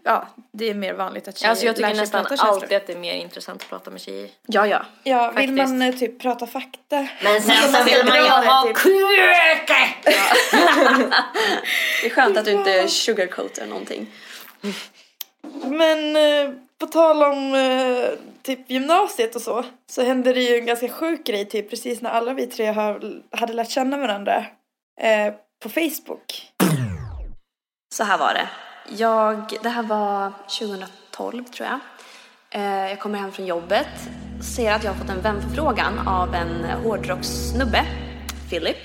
ja det är mer vanligt att tjejer Alltså jag lär tycker sig nästan prata känslor. alltid att det är mer intressant att prata med tjejer. ja, ja. Ja, vill Faktiskt. man eh, typ prata fakta. Men sen så vill man ju ha kuke! Det är skönt att du inte sugarcoatar någonting. Men eh, på tal om eh, typ gymnasiet och så, så hände det ju en ganska sjuk grej typ precis när alla vi tre har, hade lärt känna varandra eh, på Facebook. Så här var det. Jag, det här var 2012 tror jag. Eh, jag kommer hem från jobbet, ser att jag har fått en vänförfrågan av en hårdrockssnubbe, Philip,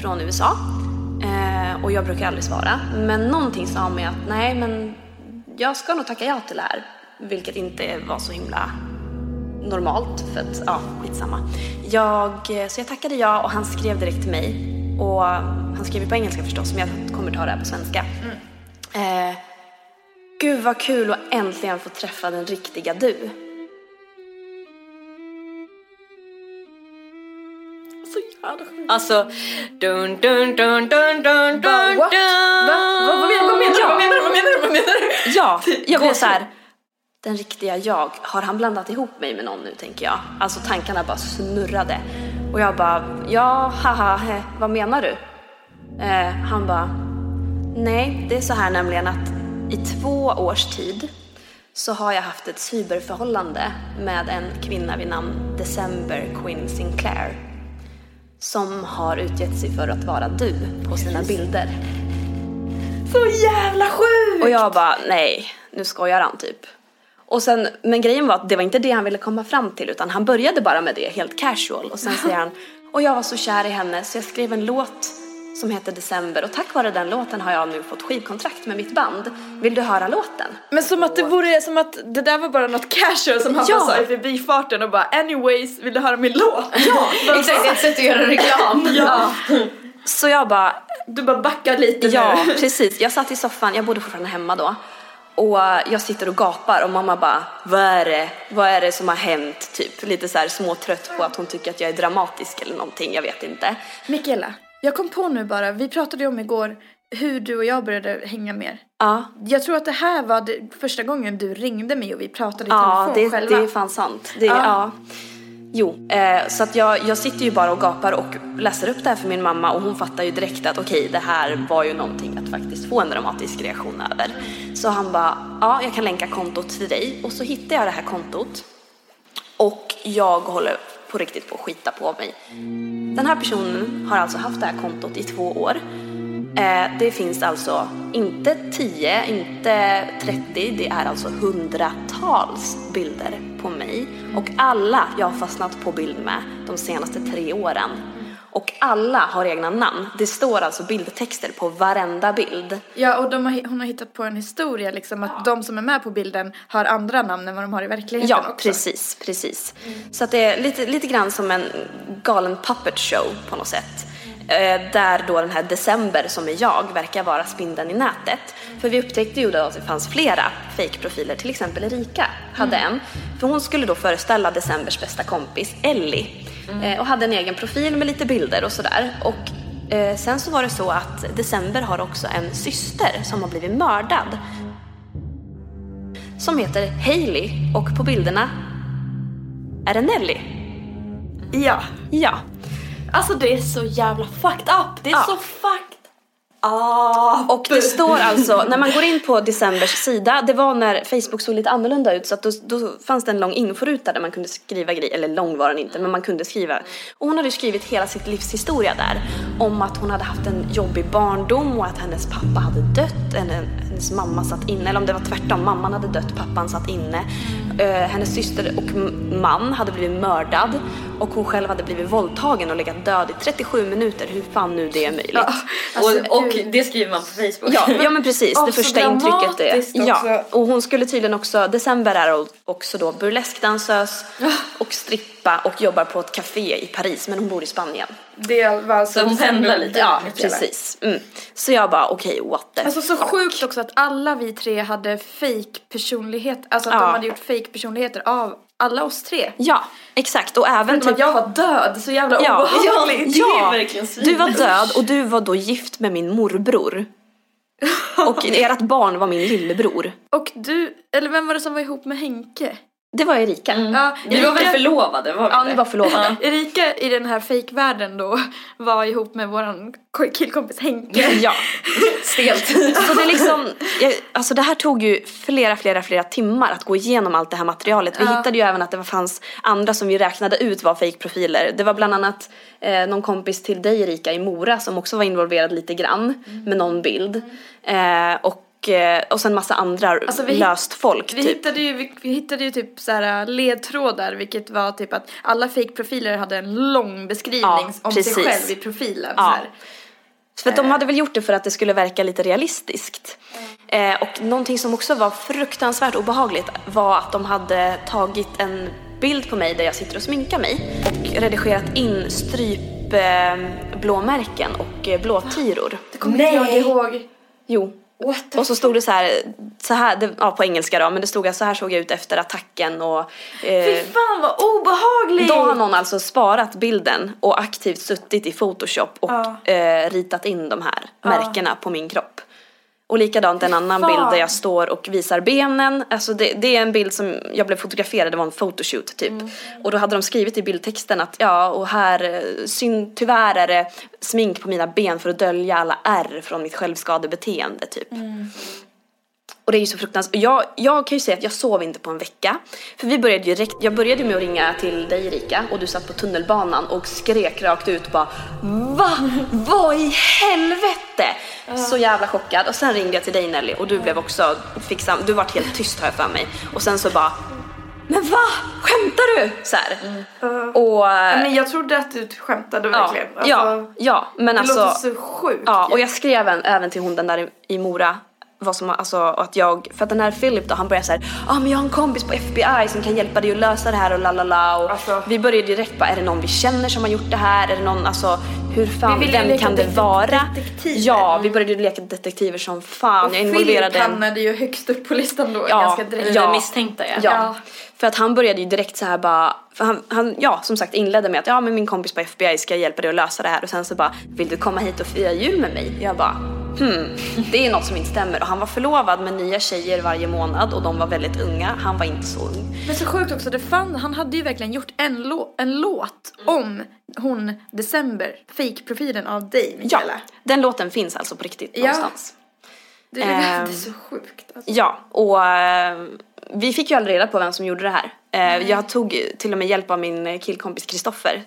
från USA. Eh, och jag brukar aldrig svara. Men någonting sa mig att nej, men jag ska nog tacka ja till det här. Vilket inte var så himla normalt för att, ja, skitsamma. Jag, så jag tackade ja och han skrev direkt till mig. Och han skrev på engelska förstås, men jag kommer ta det här på svenska. Eh, Gud vad kul att äntligen få träffa den riktiga du. Så jävla sjukt. Alltså, dun dun dun dun dun dun what? dun. Va? Vad, menar, du? Vad menar du? Vad menar du? Ja, jag blev Gåshud. Den riktiga jag, har han blandat ihop mig med någon nu tänker jag? Alltså tankarna bara snurrade. Och jag bara, ja, haha, he, vad menar du? Eh, han bara, nej, det är så här nämligen att i två års tid så har jag haft ett cyberförhållande med en kvinna vid namn December Quinn Sinclair. Som har utgett sig för att vara du på sina bilder. Så jävla sjukt! Och jag bara, nej, nu skojar han typ. Och sen, men grejen var att det var inte det han ville komma fram till utan han började bara med det helt casual och sen säger han, och jag var så kär i henne så jag skrev en låt som heter December och tack vare den låten har jag nu fått skivkontrakt med mitt band. Vill du höra låten? Men som att det vore som att det där var bara något casual som han Ja. bara sa i förbifarten och bara anyways, vill du höra min låt? Ja! Exakt, det är ett sätt att göra reklam. ja. Så jag bara, Du bara backar lite ja nu. precis. Jag satt i soffan, jag bodde fortfarande hemma då. Och jag sitter och gapar och mamma bara, vad är det? Vad är det som har hänt? Typ lite så här småtrött på att hon tycker att jag är dramatisk eller någonting, jag vet inte. Mikaela, jag kom på nu bara, vi pratade om igår hur du och jag började hänga mer. Ja, Jag tror att det här var det första gången du ringde mig och vi pratade i Ja, telefon det, själva. det är fan sant. Det, Ja. ja. Jo, eh, så att jag, jag sitter ju bara och gapar och läser upp det här för min mamma och hon fattar ju direkt att okej, det här var ju någonting att faktiskt få en dramatisk reaktion över. Så han bara, ja, jag kan länka kontot till dig och så hittar jag det här kontot och jag håller på riktigt på att skita på mig. Den här personen har alltså haft det här kontot i två år. Eh, det finns alltså inte 10, inte 30, det är alltså hundratals bilder på mig. Och alla jag har fastnat på bild med de senaste tre åren. Och alla har egna namn. Det står alltså bildtexter på varenda bild. Ja, och har, hon har hittat på en historia liksom att de som är med på bilden har andra namn än vad de har i verkligheten Ja, också. precis, precis. Så att det är lite, lite grann som en galen puppet show på något sätt. Eh, där då den här December som är jag verkar vara spindeln i nätet. För vi upptäckte ju då att det fanns flera fake-profiler, till exempel Erika hade en. För hon skulle då föreställa Decembers bästa kompis Ellie. Eh, och hade en egen profil med lite bilder och sådär. Och eh, sen så var det så att December har också en syster som har blivit mördad. Som heter Hailey och på bilderna är det Nelly. Ja. Ja. Alltså det är så jävla fucked up. Det är Ja. så fucked Ah, Och det står alltså, när man går in på Decembers sida, det var när Facebook såg lite annorlunda ut så att då, då fanns det en lång inforuta där man kunde skriva grejer, eller lång var den inte, men man kunde skriva. Och hon hade skrivit hela sitt livs historia där. Om att hon hade haft en jobbig barndom och att hennes pappa hade dött, eller hennes mamma satt inne, eller om det var tvärtom, mamman hade dött, pappan satt inne. Eh, hennes syster och man hade blivit mördad och hon själv hade blivit våldtagen och legat död i 37 minuter, hur fan nu det är möjligt. Alltså, och, och det skriver man på Facebook. Ja, ja men precis. Det första intrycket är... dramatiskt Ja, också. och hon skulle tydligen också... December är också då burleskdansös och strippa och jobbar på ett café i Paris, men hon bor i Spanien. Det var alltså Så hon pendlar lite. Ja, precis. Mm. Så jag bara, okej, what the Alltså så sjukt också att alla vi tre hade fake personlighet, alltså att Ja. de hade gjort fake personligheter av alla oss tre. Ja, exakt. Och även typ... att jag var död, så jävla Ja, obehagligt. ja, det är verkligen svin. du var död och du var då gift med min morbror. Och ert barn var min lillebror. Och du, eller vem var det som var ihop med Henke? Det var Erika. Ja, Vi var väl förlovade? Var vi Ja, det? ni var förlovade. Erika i den här fejkvärlden då var ihop med våran ko- killkompis Henke. Ja. Stelt. Så det är liksom, jag, alltså det här tog ju flera, flera, flera timmar att gå igenom allt det här materialet. Vi Ja. hittade ju även att det fanns andra som vi räknade ut var fake-profiler. Det var bland annat eh, någon kompis till dig Erika i Mora som också var involverad lite grann med någon bild. Eh, och, eh, och sen massa andra Alltså, vi löst folk Vi, typ. hittade ju, vi, vi hittade ju typ så här ledtrådar vilket var typ att alla fake-profiler hade en lång beskrivning Ja, om sig precis. själv i profilen. Ja. Så här. För de hade väl gjort det för att det skulle verka lite realistiskt. Eh, och någonting som också var fruktansvärt obehagligt var att de hade tagit en bild på mig där jag sitter och sminkar mig och redigerat in strypblåmärken eh, och eh, blåtiror. Det kommer inte jag ihåg. Jo. Och så stod det så här, så här det, ja, på engelska då, men det stod att så här såg jag ut efter attacken och Fy eh, fan vad obehagligt! då har någon alltså sparat bilden och aktivt suttit i Photoshop och Ja. eh, ritat in de här märkena på min kropp. Och likadant en annan fan. bild där jag står och visar benen. Alltså det, det är en bild som jag blev fotograferad, det var en photoshoot typ. Mm. Och då hade de skrivit i bildtexten att ja, och här, eh, syn, tyvärr är det smink på mina ben för att dölja alla ärr från mitt självskadebeteende typ. Mm. Och det är ju så fruktansvärt. Jag, jag kan ju säga att jag sov inte på en vecka. För vi började ju direkt, jag började med att ringa till dig Erika och du satt på tunnelbanan och skrek rakt ut bara Va? Vad i helvete? Så jävla chockad. Och sen ringde jag till dig Nelly och du blev också, fick sam, du vart helt tyst jag för mig. Och sen så bara Men va? Skämtar du? Så här. Och... Ja, Men jag trodde att du skämtade Ja, verkligen. Alltså, ja, ja, men det alltså. låter så sjukt. Ja, och jag skrev även, även till hon den där i, i Mora vad som, alltså att jag, för att den här Philip då han började såhär, ja ah, men jag har en kompis på FBI som kan hjälpa dig att lösa det här och la la la och Alltså- vi började direkt bara, är det någon vi känner som har gjort det här? Är det någon, alltså hur fan, Vi vem kan det vara? detektiver. Ja, vi började leka detektiver som fan, och jag Philip involverade hamnade ju högst upp på listan då Ja, ganska direkt. ja. Det misstänkta ja. Ja. Ja. För att han började ju direkt så här bara, för han, han, ja som sagt inledde med att ja men min kompis på FBI ska hjälpa dig att lösa det här och sen så bara, vill du komma hit och fira jul med mig? Jag bara, hmm, det är något som inte stämmer. Och han var förlovad med nya tjejer varje månad och de var väldigt unga, han var inte så ung. Men så sjukt också, det fan, han hade ju verkligen gjort en, lå- en låt om hon December, fake-profilen av dig Ja, Mikaela. den låten finns alltså på riktigt Ja. någonstans. Det, Ehm. det är så sjukt. Alltså. Ja, och eh, vi fick ju aldrig reda på vem som gjorde det här. Eh, jag tog till och med hjälp av min killkompis Kristoffer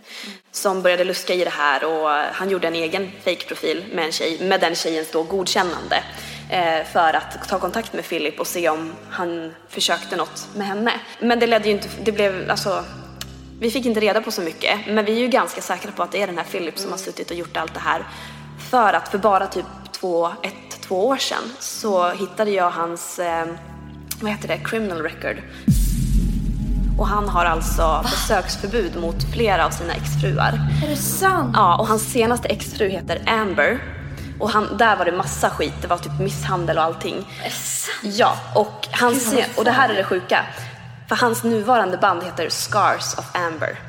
som började luska i det här och han gjorde en egen fake-profil med en tjej, med den tjejens då godkännande eh, för att ta kontakt med Philip och se om han försökte något med henne. Men det ledde ju inte, det blev alltså vi fick inte reda på så mycket, men vi är ju ganska säkra på att det är den här Philip som har suttit och gjort allt det här. För att för bara typ två, ett, två år sedan så hittade jag hans, eh, vad heter det, criminal record. Och han har alltså besöksförbud mot flera av sina exfruar. Är det sant? Ja, och hans senaste exfru heter Amber. Och han, där var det massa skit, det var typ misshandel och allting. Ja, och, hans, och det här är det sjuka. För hans nuvarande band heter Scars of Amber.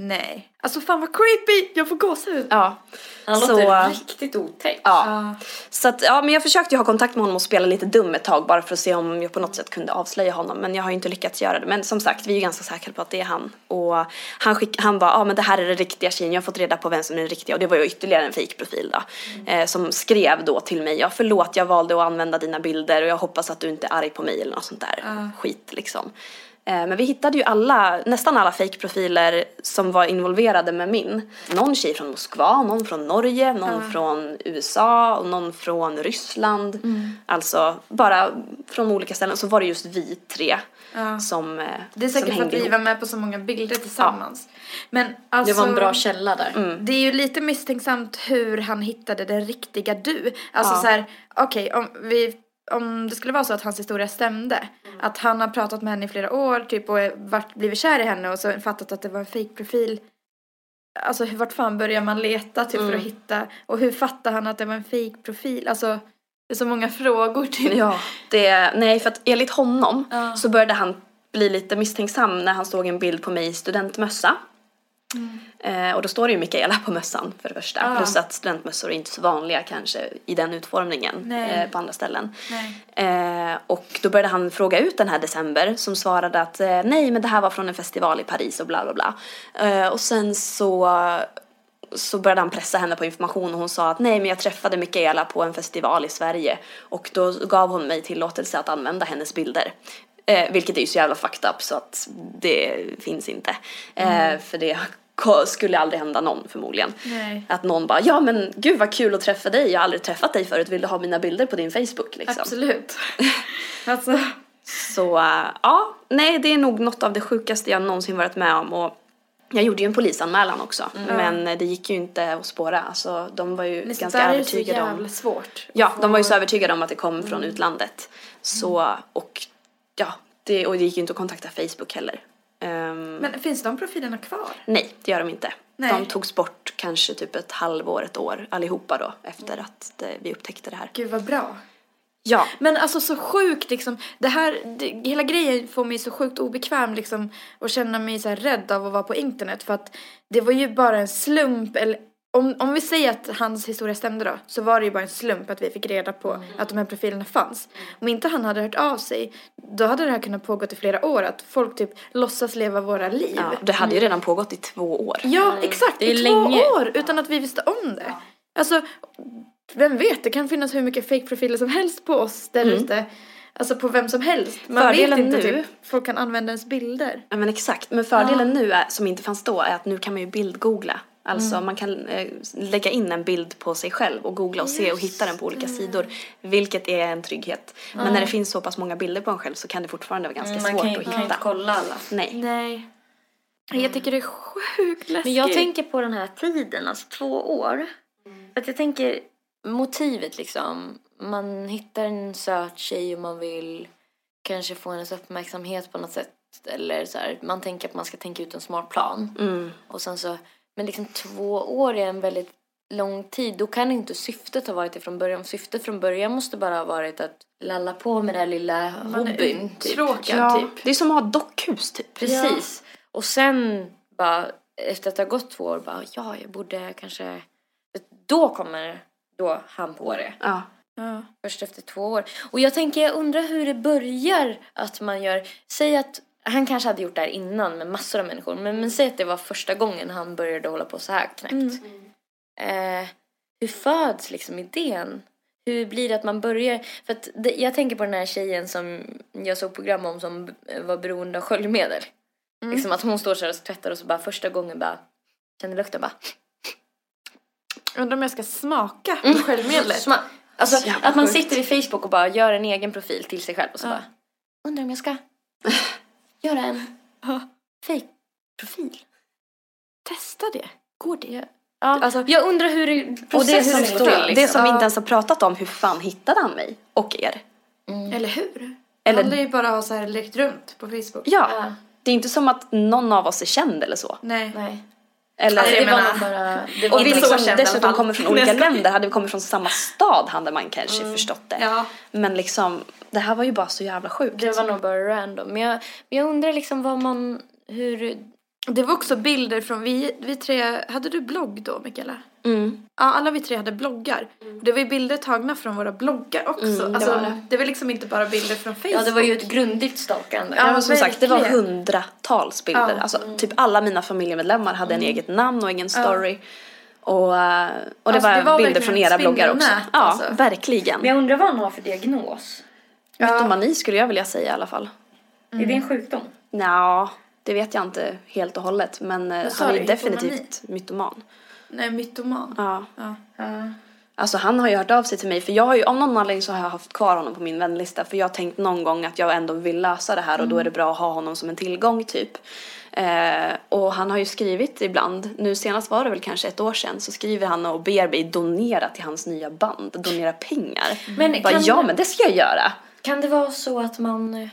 Nej. Alltså fan vad creepy! Jag får gåshud. Ja. Han Så- låter riktigt otäck. Ja. Så att, ja, men jag försökte ju ha kontakt med honom och spela lite dum ett tag bara för att se om jag på något sätt kunde avslöja honom. Men jag har ju inte lyckats göra det. Men som sagt, vi är ju ganska säkra på att det är han. Och han, skick, han bara, ja men det här är den riktiga tjejen. Jag har fått reda på vem som är den riktiga. Och det var ju ytterligare en fejkprofil då. Eh, som skrev då till mig, ja förlåt jag valde att använda dina bilder och jag hoppas att du inte är arg på mig eller något sånt där skit liksom. Eh, Men vi hittade ju alla, nästan alla fake-profiler som var involverade med min. Någon tjej från Moskva, någon från Norge, någon från USA och någon från Ryssland. Mm. Alltså bara från olika ställen. Så var det just vi tre som eh, Det är säkert för att vi var med på så många bilder tillsammans. Men alltså, Det var en bra källa där. Mm. Det är ju lite misstänksamt hur han hittade den riktiga du. Alltså Ja. så här, okej om vi om det skulle vara så att hans historia stämde, att han har pratat med henne i flera år typ och varit, blivit kär i henne och så fattat att det var en fake-profil. Alltså vart fan börjar man leta typ Mm. för att hitta och hur fattar han att det var en fake-profil? Alltså det är så många frågor typ. Ja, det, nej för att enligt honom Ja. så började han bli lite misstänksam när han såg en bild på mig i studentmössa. Eh, och då står det ju Mikaela på mössan för det första. Mm. Ja. Plus att studentmössor är inte så vanliga kanske i den utformningen eh, på andra ställen. Eh, och då började han fråga ut den här december som svarade att eh, nej men det här var från en festival i Paris och bla bla bla. Eh, och sen så så började han pressa henne på information och hon sa att nej men jag träffade Mikaela på en festival i Sverige och då gav hon mig tillåtelse att använda hennes bilder. Eh, vilket är ju så jävla fucked up så att det finns inte. Eh, för det skulle aldrig hända någon förmodligen. Nej. Att någon bara, ja men gud vad kul att träffa dig, jag har aldrig träffat dig förut, vill du ha mina bilder på din Facebook liksom? Absolut. alltså, Så äh, ja, nej det är nog något av det sjukaste jag någonsin varit med om och jag gjorde ju en polisanmälan också men det gick ju inte att spåra. Alltså de var ju men ganska där är ju så övertygade jävla om. svårt. Ja, de var ju så övertygade om att det kom från utlandet. Så, och ja, det, och det gick ju inte att kontakta Facebook heller. Ehm, Men finns de profilerna kvar? nej, det gör de inte. Nej. De togs bort kanske typ ett halvår, ett år allihopa då efter att det, vi upptäckte det här. Gud vad bra. Ja, Men alltså så sjukt liksom, det här, det, hela grejen får mig så sjukt obekväm liksom och känna mig så här rädd av att vara på internet för att det var ju bara en slump eller om, om vi säger att hans historia stämde då så var det ju bara en slump att vi fick reda på att de här profilerna fanns. Om inte han hade hört av sig då hade det här kunnat pågått i flera år att folk typ låtsas leva våra liv. ja, det hade ju redan pågått i två år. Ja, exakt. Det är I länge. två år utan att vi visste om det. Alltså, vem vet, det kan finnas hur mycket fake-profiler som helst på oss där ute. Alltså på vem som helst. Man Fördelen vet inte nu- typ, folk kan använda ens bilder. Ja men exakt, men fördelen nu är, som inte fanns då är att nu kan man ju bildgoogla. Alltså man kan eh, lägga in en bild på sig själv och googla och se och hitta den på olika sidor. Vilket är en trygghet. Men när det finns så pass många bilder på en själv så kan det fortfarande vara ganska Mm, Man svårt kan, att kan hitta. inte kolla alla. Nej. Nej. Jag tycker det är sjukt läskigt. Men jag tänker på den här tiden, alltså två år. Att jag tänker motivet liksom. Man hittar en söt tjej och man vill kanske få hennes uppmärksamhet på något sätt. Eller så här, man tänker att man ska tänka ut en smart plan. Mm. Och sen så, men liksom två år är en väldigt lång tid. Då kan inte syftet ha varit det från början. Syftet från början måste bara ha varit att lalla på med den här lilla hobbyn. Typ. Tråkad Ja, typ. det är som att ha dockhus typ. Precis. Och sen bara efter att det har gått två år bara ja, jag borde kanske då kommer då han på det. Ja. Ja. Först efter två år. Och jag tänker, jag undrar hur det börjar att man gör, säg att han kanske hade gjort det här innan med massor av människor, men, men säg att det var första gången han började hålla på så här knäppt. Eh, hur föds liksom idén? Hur blir det att man börjar? För att det, jag tänker på den här tjejen som jag såg program om som var beroende av sköljmedel. Liksom att hon står så här och tvättar och så bara första gången bara känner lukten bara. Undrar om jag ska smaka på sköljmedlet. Sma- alltså att man sitter i Facebook och bara gör en egen profil till sig själv och så bara undrar om jag ska göra en fake-profil. Testa det. Går det? Ja. Alltså- jag undrar hur det, Och det, processen som, går till. det Liksom. som vi inte ens har pratat om, hur fan hittade han mig och er? Eller hur? Det Eller, handlar ju bara ha så här lekt runt på Facebook. ja, Ja. det är inte som att någon av oss är känd eller så. Nej. Nej. Eller, Alltså, det var nog bara... Det var och vi liksom känd dessutom kommer från olika länder. Hade vi kommit från samma stad hade man kanske förstått det. Ja. Men liksom, det här var ju bara så jävla sjukt. Det var nog bara random. Men jag, jag undrar liksom vad man... Hur... Det var också bilder från, vi, vi tre, hade du blogg då Mikaela? Mm. Ja, alla vi tre hade bloggar. Det var ju bilder tagna från våra bloggar också. Mm, det alltså, var det. det var liksom inte bara bilder från Facebook. Ja, det var ju ett grundligt stalkande. Ja, Ja, som sagt, det var verkligen. hundratals bilder. Ja. Mm. Alltså, typ alla mina familjemedlemmar hade en eget namn och egen story. Och, eh, och det, Alltså, var det var bilder verkligen från era bloggar också. Ja, alltså. verkligen. Men jag undrar vad han har för diagnos. Mytomani skulle jag vilja säga i alla fall. Är det en sjukdom? Nja, det vet jag inte helt och hållet. Men eh, han är du? definitivt mytoman. Nej, mytoman. Ja. Ja. Alltså han har ju hört av sig till mig för jag har ju av någon anledning så har jag haft kvar honom på min vänlista för jag har tänkt någon gång att jag ändå vill lösa det här och då är det bra att ha honom som en tillgång typ. Eh, och han har ju skrivit ibland, nu senast var det väl kanske ett år sedan, så skriver han och ber mig donera till hans nya band, donera pengar. Men Bara, kan- ja men det ska jag göra. Kan det vara så att man eh,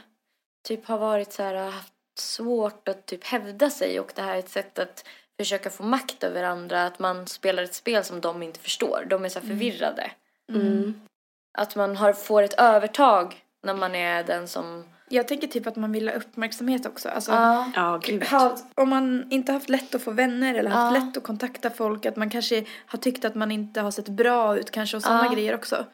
typ har varit så här, haft svårt att typ hävda sig och det här är ett sätt att försöka få makt över andra, att man spelar ett spel som de inte förstår. De är så här förvirrade. Mm. Att man har, får ett övertag när man är den som... Jag tänker typ att man vill ha uppmärksamhet också. Alltså. Ja, gud. ha, om man inte haft lätt att få vänner eller haft Ja. lätt att kontakta folk, att man kanske har tyckt att man inte har sett bra ut kanske och sådana grejer också.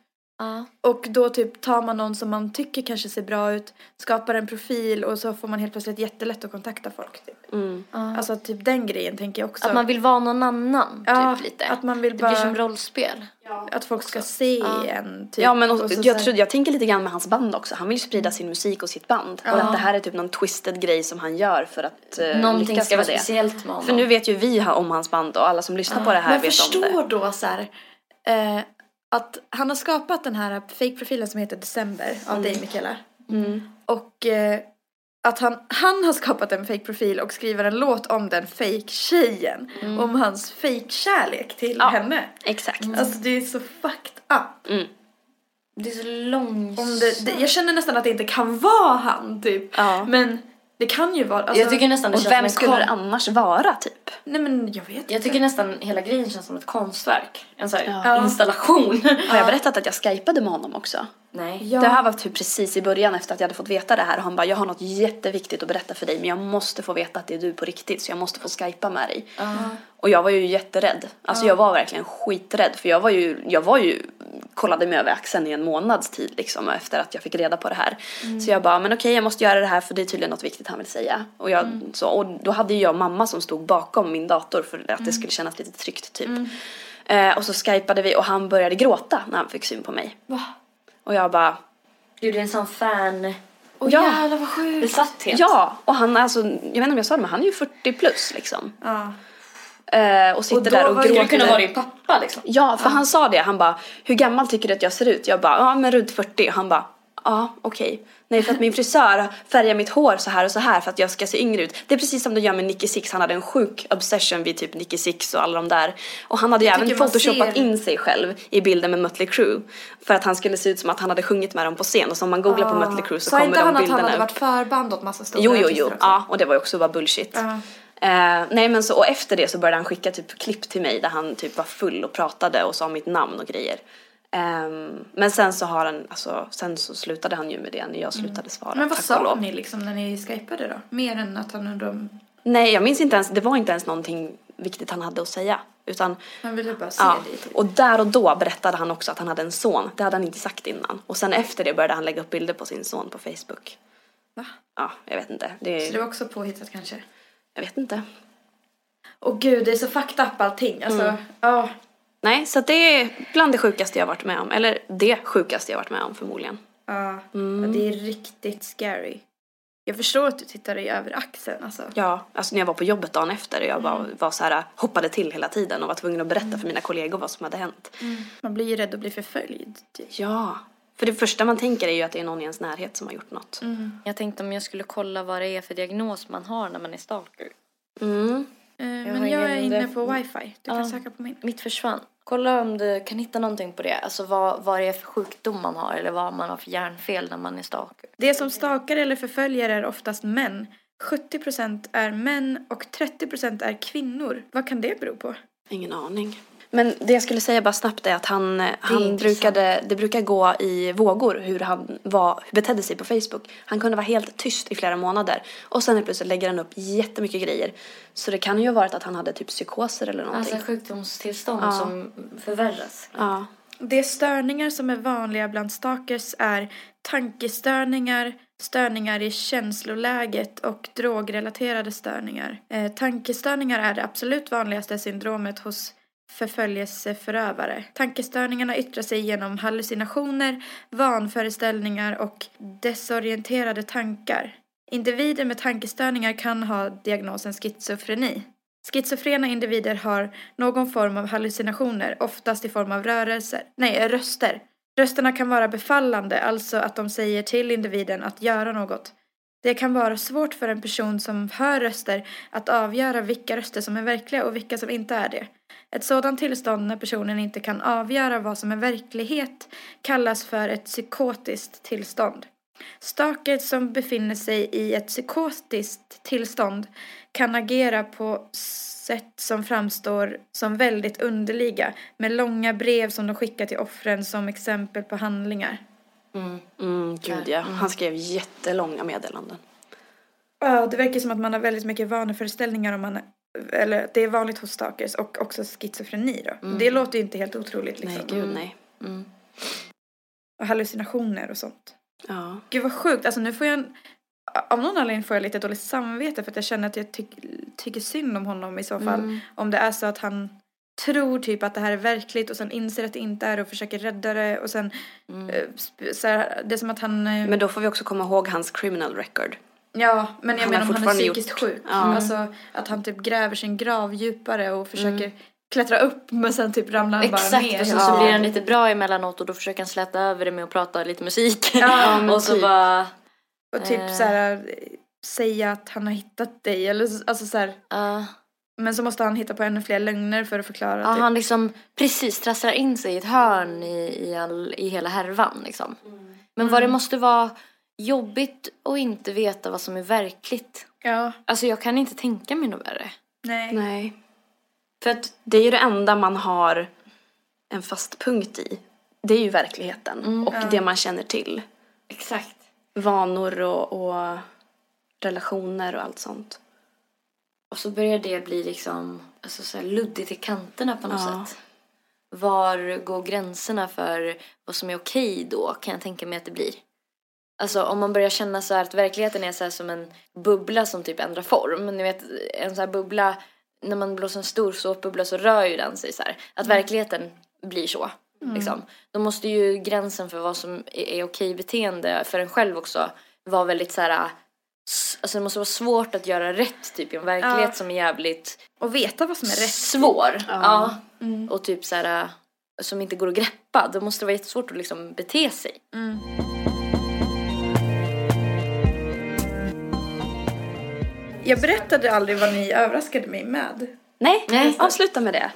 Ja. Och då typ tar man någon som man tycker kanske ser bra ut, skapar en profil och så får man helt plötsligt jättelätt att kontakta folk. Typ. Mm. Alltså typ den grejen tänker jag också. Att man vill vara någon annan, ja, typ lite. Att man vill det bara, blir som rollspel. att folk ska se Ja. en. Typ. Ja men och, Och så- jag, så- tror, jag tänker lite grann med hans band också. Han vill ju sprida sin musik och sitt band. Och att det här är typ någon twisted grej som han gör för att uh, Någonting lyckas ska vara det. speciellt med honom. För nu vet ju vi om hans band och alla som lyssnar på det här Men vet om det. förstår då så här, eh, att han har skapat den här fake-profilen som heter December av dig Mikaela. Mm. Och eh, att han, han har skapat en fake-profil och skriver en låt om den fake-tjejen. Om hans fake-kärlek till Ja. henne. Exakt. Alltså det är så fucked up. Mm. Det är så det, jag känner nästan att det inte kan vara han typ. Ja. Men det kan ju vara. Alltså, jag tycker nästan det Och känns vem skulle det annars vara typ? Nej men jag vet Jag inte. tycker nästan hela grejen känns som ett konstverk. En sån här Ja. installation. Har jag berättat att jag skypade med honom också? Nej. Ja. Det här var typ precis i början efter att jag hade fått veta det här och han bara jag har något jätteviktigt att berätta för dig men jag måste få veta att det är du på riktigt så jag måste få skypa med dig. Och jag var ju jätterädd. Alltså jag var verkligen skiträdd för jag var ju, jag var ju, kollade mig över axeln i en månads tid liksom efter att jag fick reda på det här. Så jag bara, men okej jag måste göra det här för det är tydligen något viktigt han vill säga. Och, jag, så, och då hade ju jag mamma som stod bakom min dator för att det skulle kännas lite tryggt typ. Eh, och så skypade vi och han började gråta när han fick syn på mig. Och jag bara, är en sån fan... Åh Ja. jävlar vad sjukt. Besatthet. ja! Och han alltså, jag vet inte om jag sa det men han är ju 40 plus liksom. Ja. Eh, och sitter Och där och gråter. Skulle kunna vara din pappa liksom. Ja, för han sa det. Han bara, hur gammal tycker du att jag ser ut? Jag bara, ja men runt 40. Och han bara, ja okej. Nej, för att min frisör färgar mitt hår så här och så här för att jag ska se yngre ut. Det är precis som du gör med Nicky Six. Han hade en sjuk obsession vid typ Nicky Six och alla de där. Och han hade ju även photoshopat ser- in sig själv i bilden med Mötley Crüe. För att han skulle se ut som att han hade sjungit med dem på scen. Och så om man googlar på Mötley Crüe så Sa kommer inte de han att bilderna han hade upp. varit förband åt massa stora Jo, jo, jo. också? Ja, och det var ju också bara bullshit. Ja. Eh, nej men så, och efter det så började han skicka typ klipp till mig där han typ var full och pratade och sa mitt namn och grejer. Ehm, men sen så har han, alltså, sen så slutade han ju med det när jag slutade svara. Men vad och sa ni liksom när ni skypade då? Mer än att han undrade om... Nej jag minns inte ens, det var inte ens någonting viktigt han hade att säga. Utan, Han ville bara se ja. dig typ. Och där och då berättade han också att han hade en son. Det hade han inte sagt innan. Och sen efter det började han lägga upp bilder på sin son på Facebook. Va? Ja, jag vet inte. Det, Så det var också påhittat kanske? Jag vet inte. Åh gud, det är så fucked up allting. Alltså, Mm. ja. Nej, så det är bland det sjukaste jag varit med om. Eller det sjukaste jag varit med om förmodligen. Ja, Mm. det är riktigt scary. Jag förstår att du tittar dig över axeln alltså. Ja, alltså när jag var på jobbet dagen efter och jag bara var så här, hoppade till hela tiden och var tvungen att berätta för mina kollegor vad som hade hänt. Man blir ju rädd att bli förföljd. Typ. Ja, för det första man tänker är ju att det är någon i ens närhet som har gjort något. Jag tänkte om jag skulle kolla vad det är för diagnos man har när man är stalker. Mm. Eh, har men jag är inne på wifi. Du kan Ja. söka på min. Mitt försvann. Kolla om du kan hitta någonting på det. Alltså vad, vad det är för sjukdom man har eller vad man har för hjärnfel när man är stalker. Det som stalkar eller förföljer är oftast män. 70% är män och 30% är kvinnor. Vad kan det bero på? Ingen aning. Men det jag skulle säga bara snabbt är att han, han intressant. brukade, det brukar gå i vågor hur han var, betedde sig på Facebook. Han kunde vara helt tyst i flera månader och sen plötsligt lägger han upp jättemycket grejer. Så det kan ju ha varit att han hade typ psykoser eller någonting. Alltså sjukdomstillstånd Ja. som förvärras. ja. De störningar som är vanliga bland stalkers är tankestörningar, störningar i känsloläget och drogrelaterade störningar. Eh, tankestörningar är det absolut vanligaste syndromet hos förföljelseförövare. Tankestörningarna yttrar sig genom hallucinationer, vanföreställningar och desorienterade tankar. Individer med tankestörningar kan ha diagnosen schizofreni. Schizofrena individer har någon form av hallucinationer, oftast i form av rörelser, nej, röster. Rösterna kan vara befallande, alltså att de säger till individen att göra något. Det kan vara svårt för en person som hör röster att avgöra vilka röster som är verkliga och vilka som inte är det. Ett sådant tillstånd när personen inte kan avgöra vad som är verklighet kallas för ett psykotiskt tillstånd. Stalkers som befinner sig i ett psykotiskt tillstånd kan agera på sätt som framstår som väldigt underliga med långa brev som de skickar till offren som exempel på handlingar. Mm, gud ja. Han skrev jättelånga meddelanden. Ja, det verkar som att man har väldigt mycket vaneföreställningar om man eller det är vanligt hos stalkers och också schizofreni då. Det låter ju inte helt otroligt liksom. Nej, gud nej. Och hallucinationer och sånt. Ja. Gud vad sjukt, alltså nu får jag en, av någon anledning får jag lite dåligt samvete för att jag känner att jag tyck, tycker synd om honom i så fall. Om det är så att han tror typ att det här är verkligt och sen inser att det inte är och försöker rädda det och sen eh, sp- så här, det är som att han eh, Men då får vi också komma ihåg hans criminal record. Ja, men jag Han menar om han är psykiskt gjort- sjuk. Ja. Alltså att han typ gräver sin grav djupare och försöker klättra upp men sen typ ramlar han bara Exakt, ner. och så, så blir han lite bra emellanåt och då försöker han släta över det med att prata lite musik. Ja, och så typ. bara... Och typ Eh. så här eh, säga att han har hittat dig eller så- alltså så här, ja. Men så måste han hitta på ännu fler lögner för att förklara. Ja, typ. han liksom precis trasslar in sig i ett hörn i, i, all, i hela härvan liksom. Men vad det måste vara jobbigt att inte veta vad som är verkligt. Ja, Alltså jag kan inte tänka mig något värre. nej. Nej. För att, Det är ju det enda man har en fast punkt i. Det är ju verkligheten och det man känner till. exakt. Vanor och, och relationer och allt sånt. Och så börjar det bli liksom alltså så här luddigt i kanterna på något Ja. sätt. Var går gränserna för vad som är okej då kan jag tänka mig att det blir. Alltså om man börjar känna så här att verkligheten är så som en bubbla som typ ändrar form. Ni vet en så här bubbla, när man blåser en stor såpbubbla så rör ju den sig så här. Att verkligheten blir så. Liksom. Då måste ju gränsen för vad som är, är okej beteende för en själv också vara väldigt så här. s- Alltså det måste vara svårt att göra rätt typ i en verklighet Ja. som är jävligt Och veta vad som är rätt. svår. Ja. Och typ så här som inte går att greppa. Då måste det vara jättesvårt att liksom bete sig. Jag berättade aldrig vad ni överraskade mig med. Nej, Nej. avsluta med det.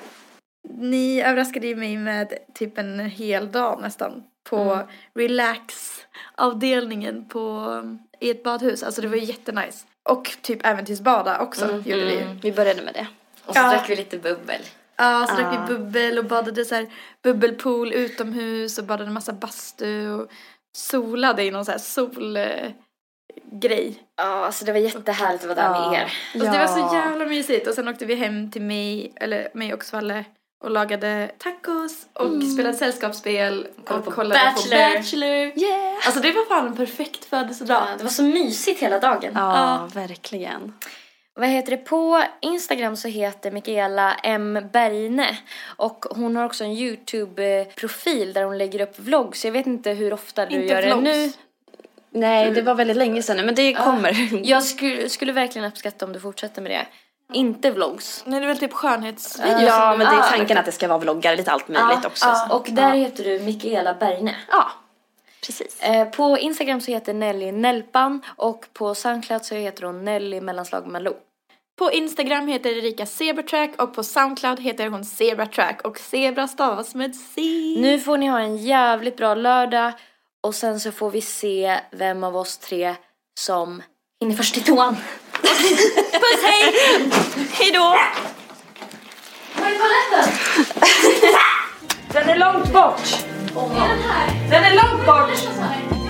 Ni överraskade mig med typ en hel dag nästan på relax-avdelningen på, i ett badhus. Alltså det var jättenice. Och typ äventyrsbada också gjorde vi ju. Vi började med det. Och så Ja. drack vi lite bubbel. Ja, så drack vi bubbel och badade så här bubbelpool utomhus och badade massa bastu och solade i någon så här solgrej. Ja, alltså det var jättehärligt att vara där med er. Alltså det var så jävla mysigt och sen åkte vi hem till mig, eller mig och Svalle och lagade tacos och spelade sällskapsspel Kollade och på kollade Bachelor. på Bachelor. Yeah! Alltså det var fan en perfekt födelsedag. Ja, det var så mysigt hela dagen. Ja, verkligen. Vad heter det? På Instagram så heter Mikaela M. Bergne och hon har också en YouTube-profil där hon lägger upp vlogs. Jag vet inte hur ofta du Inte gör det vlogs. nu. Nej, det var väldigt länge sedan nu, men det kommer. Jag skulle, skulle verkligen uppskatta om du fortsätter med det. Inte vlogs. Nej det är väl typ skönhetsvideos. Ja, men det är tanken att det ska vara vloggar, lite allt möjligt också. så. Och där heter du Mikaela Bergne. Ja, precis. Eh, På Instagram så heter Nelly Nelpan och på Soundcloud så heter hon Nelly mellanslag Malou. På Instagram heter Erika Zebratrack och på Soundcloud heter hon Zebratrack och Zebra stavas med C. Nu får ni ha en jävligt bra lördag och sen så får vi se vem av oss tre som hinner först till toan. Puss hej! Hejdå! Var är toaletten? Den är långt bort. Den är långt bort.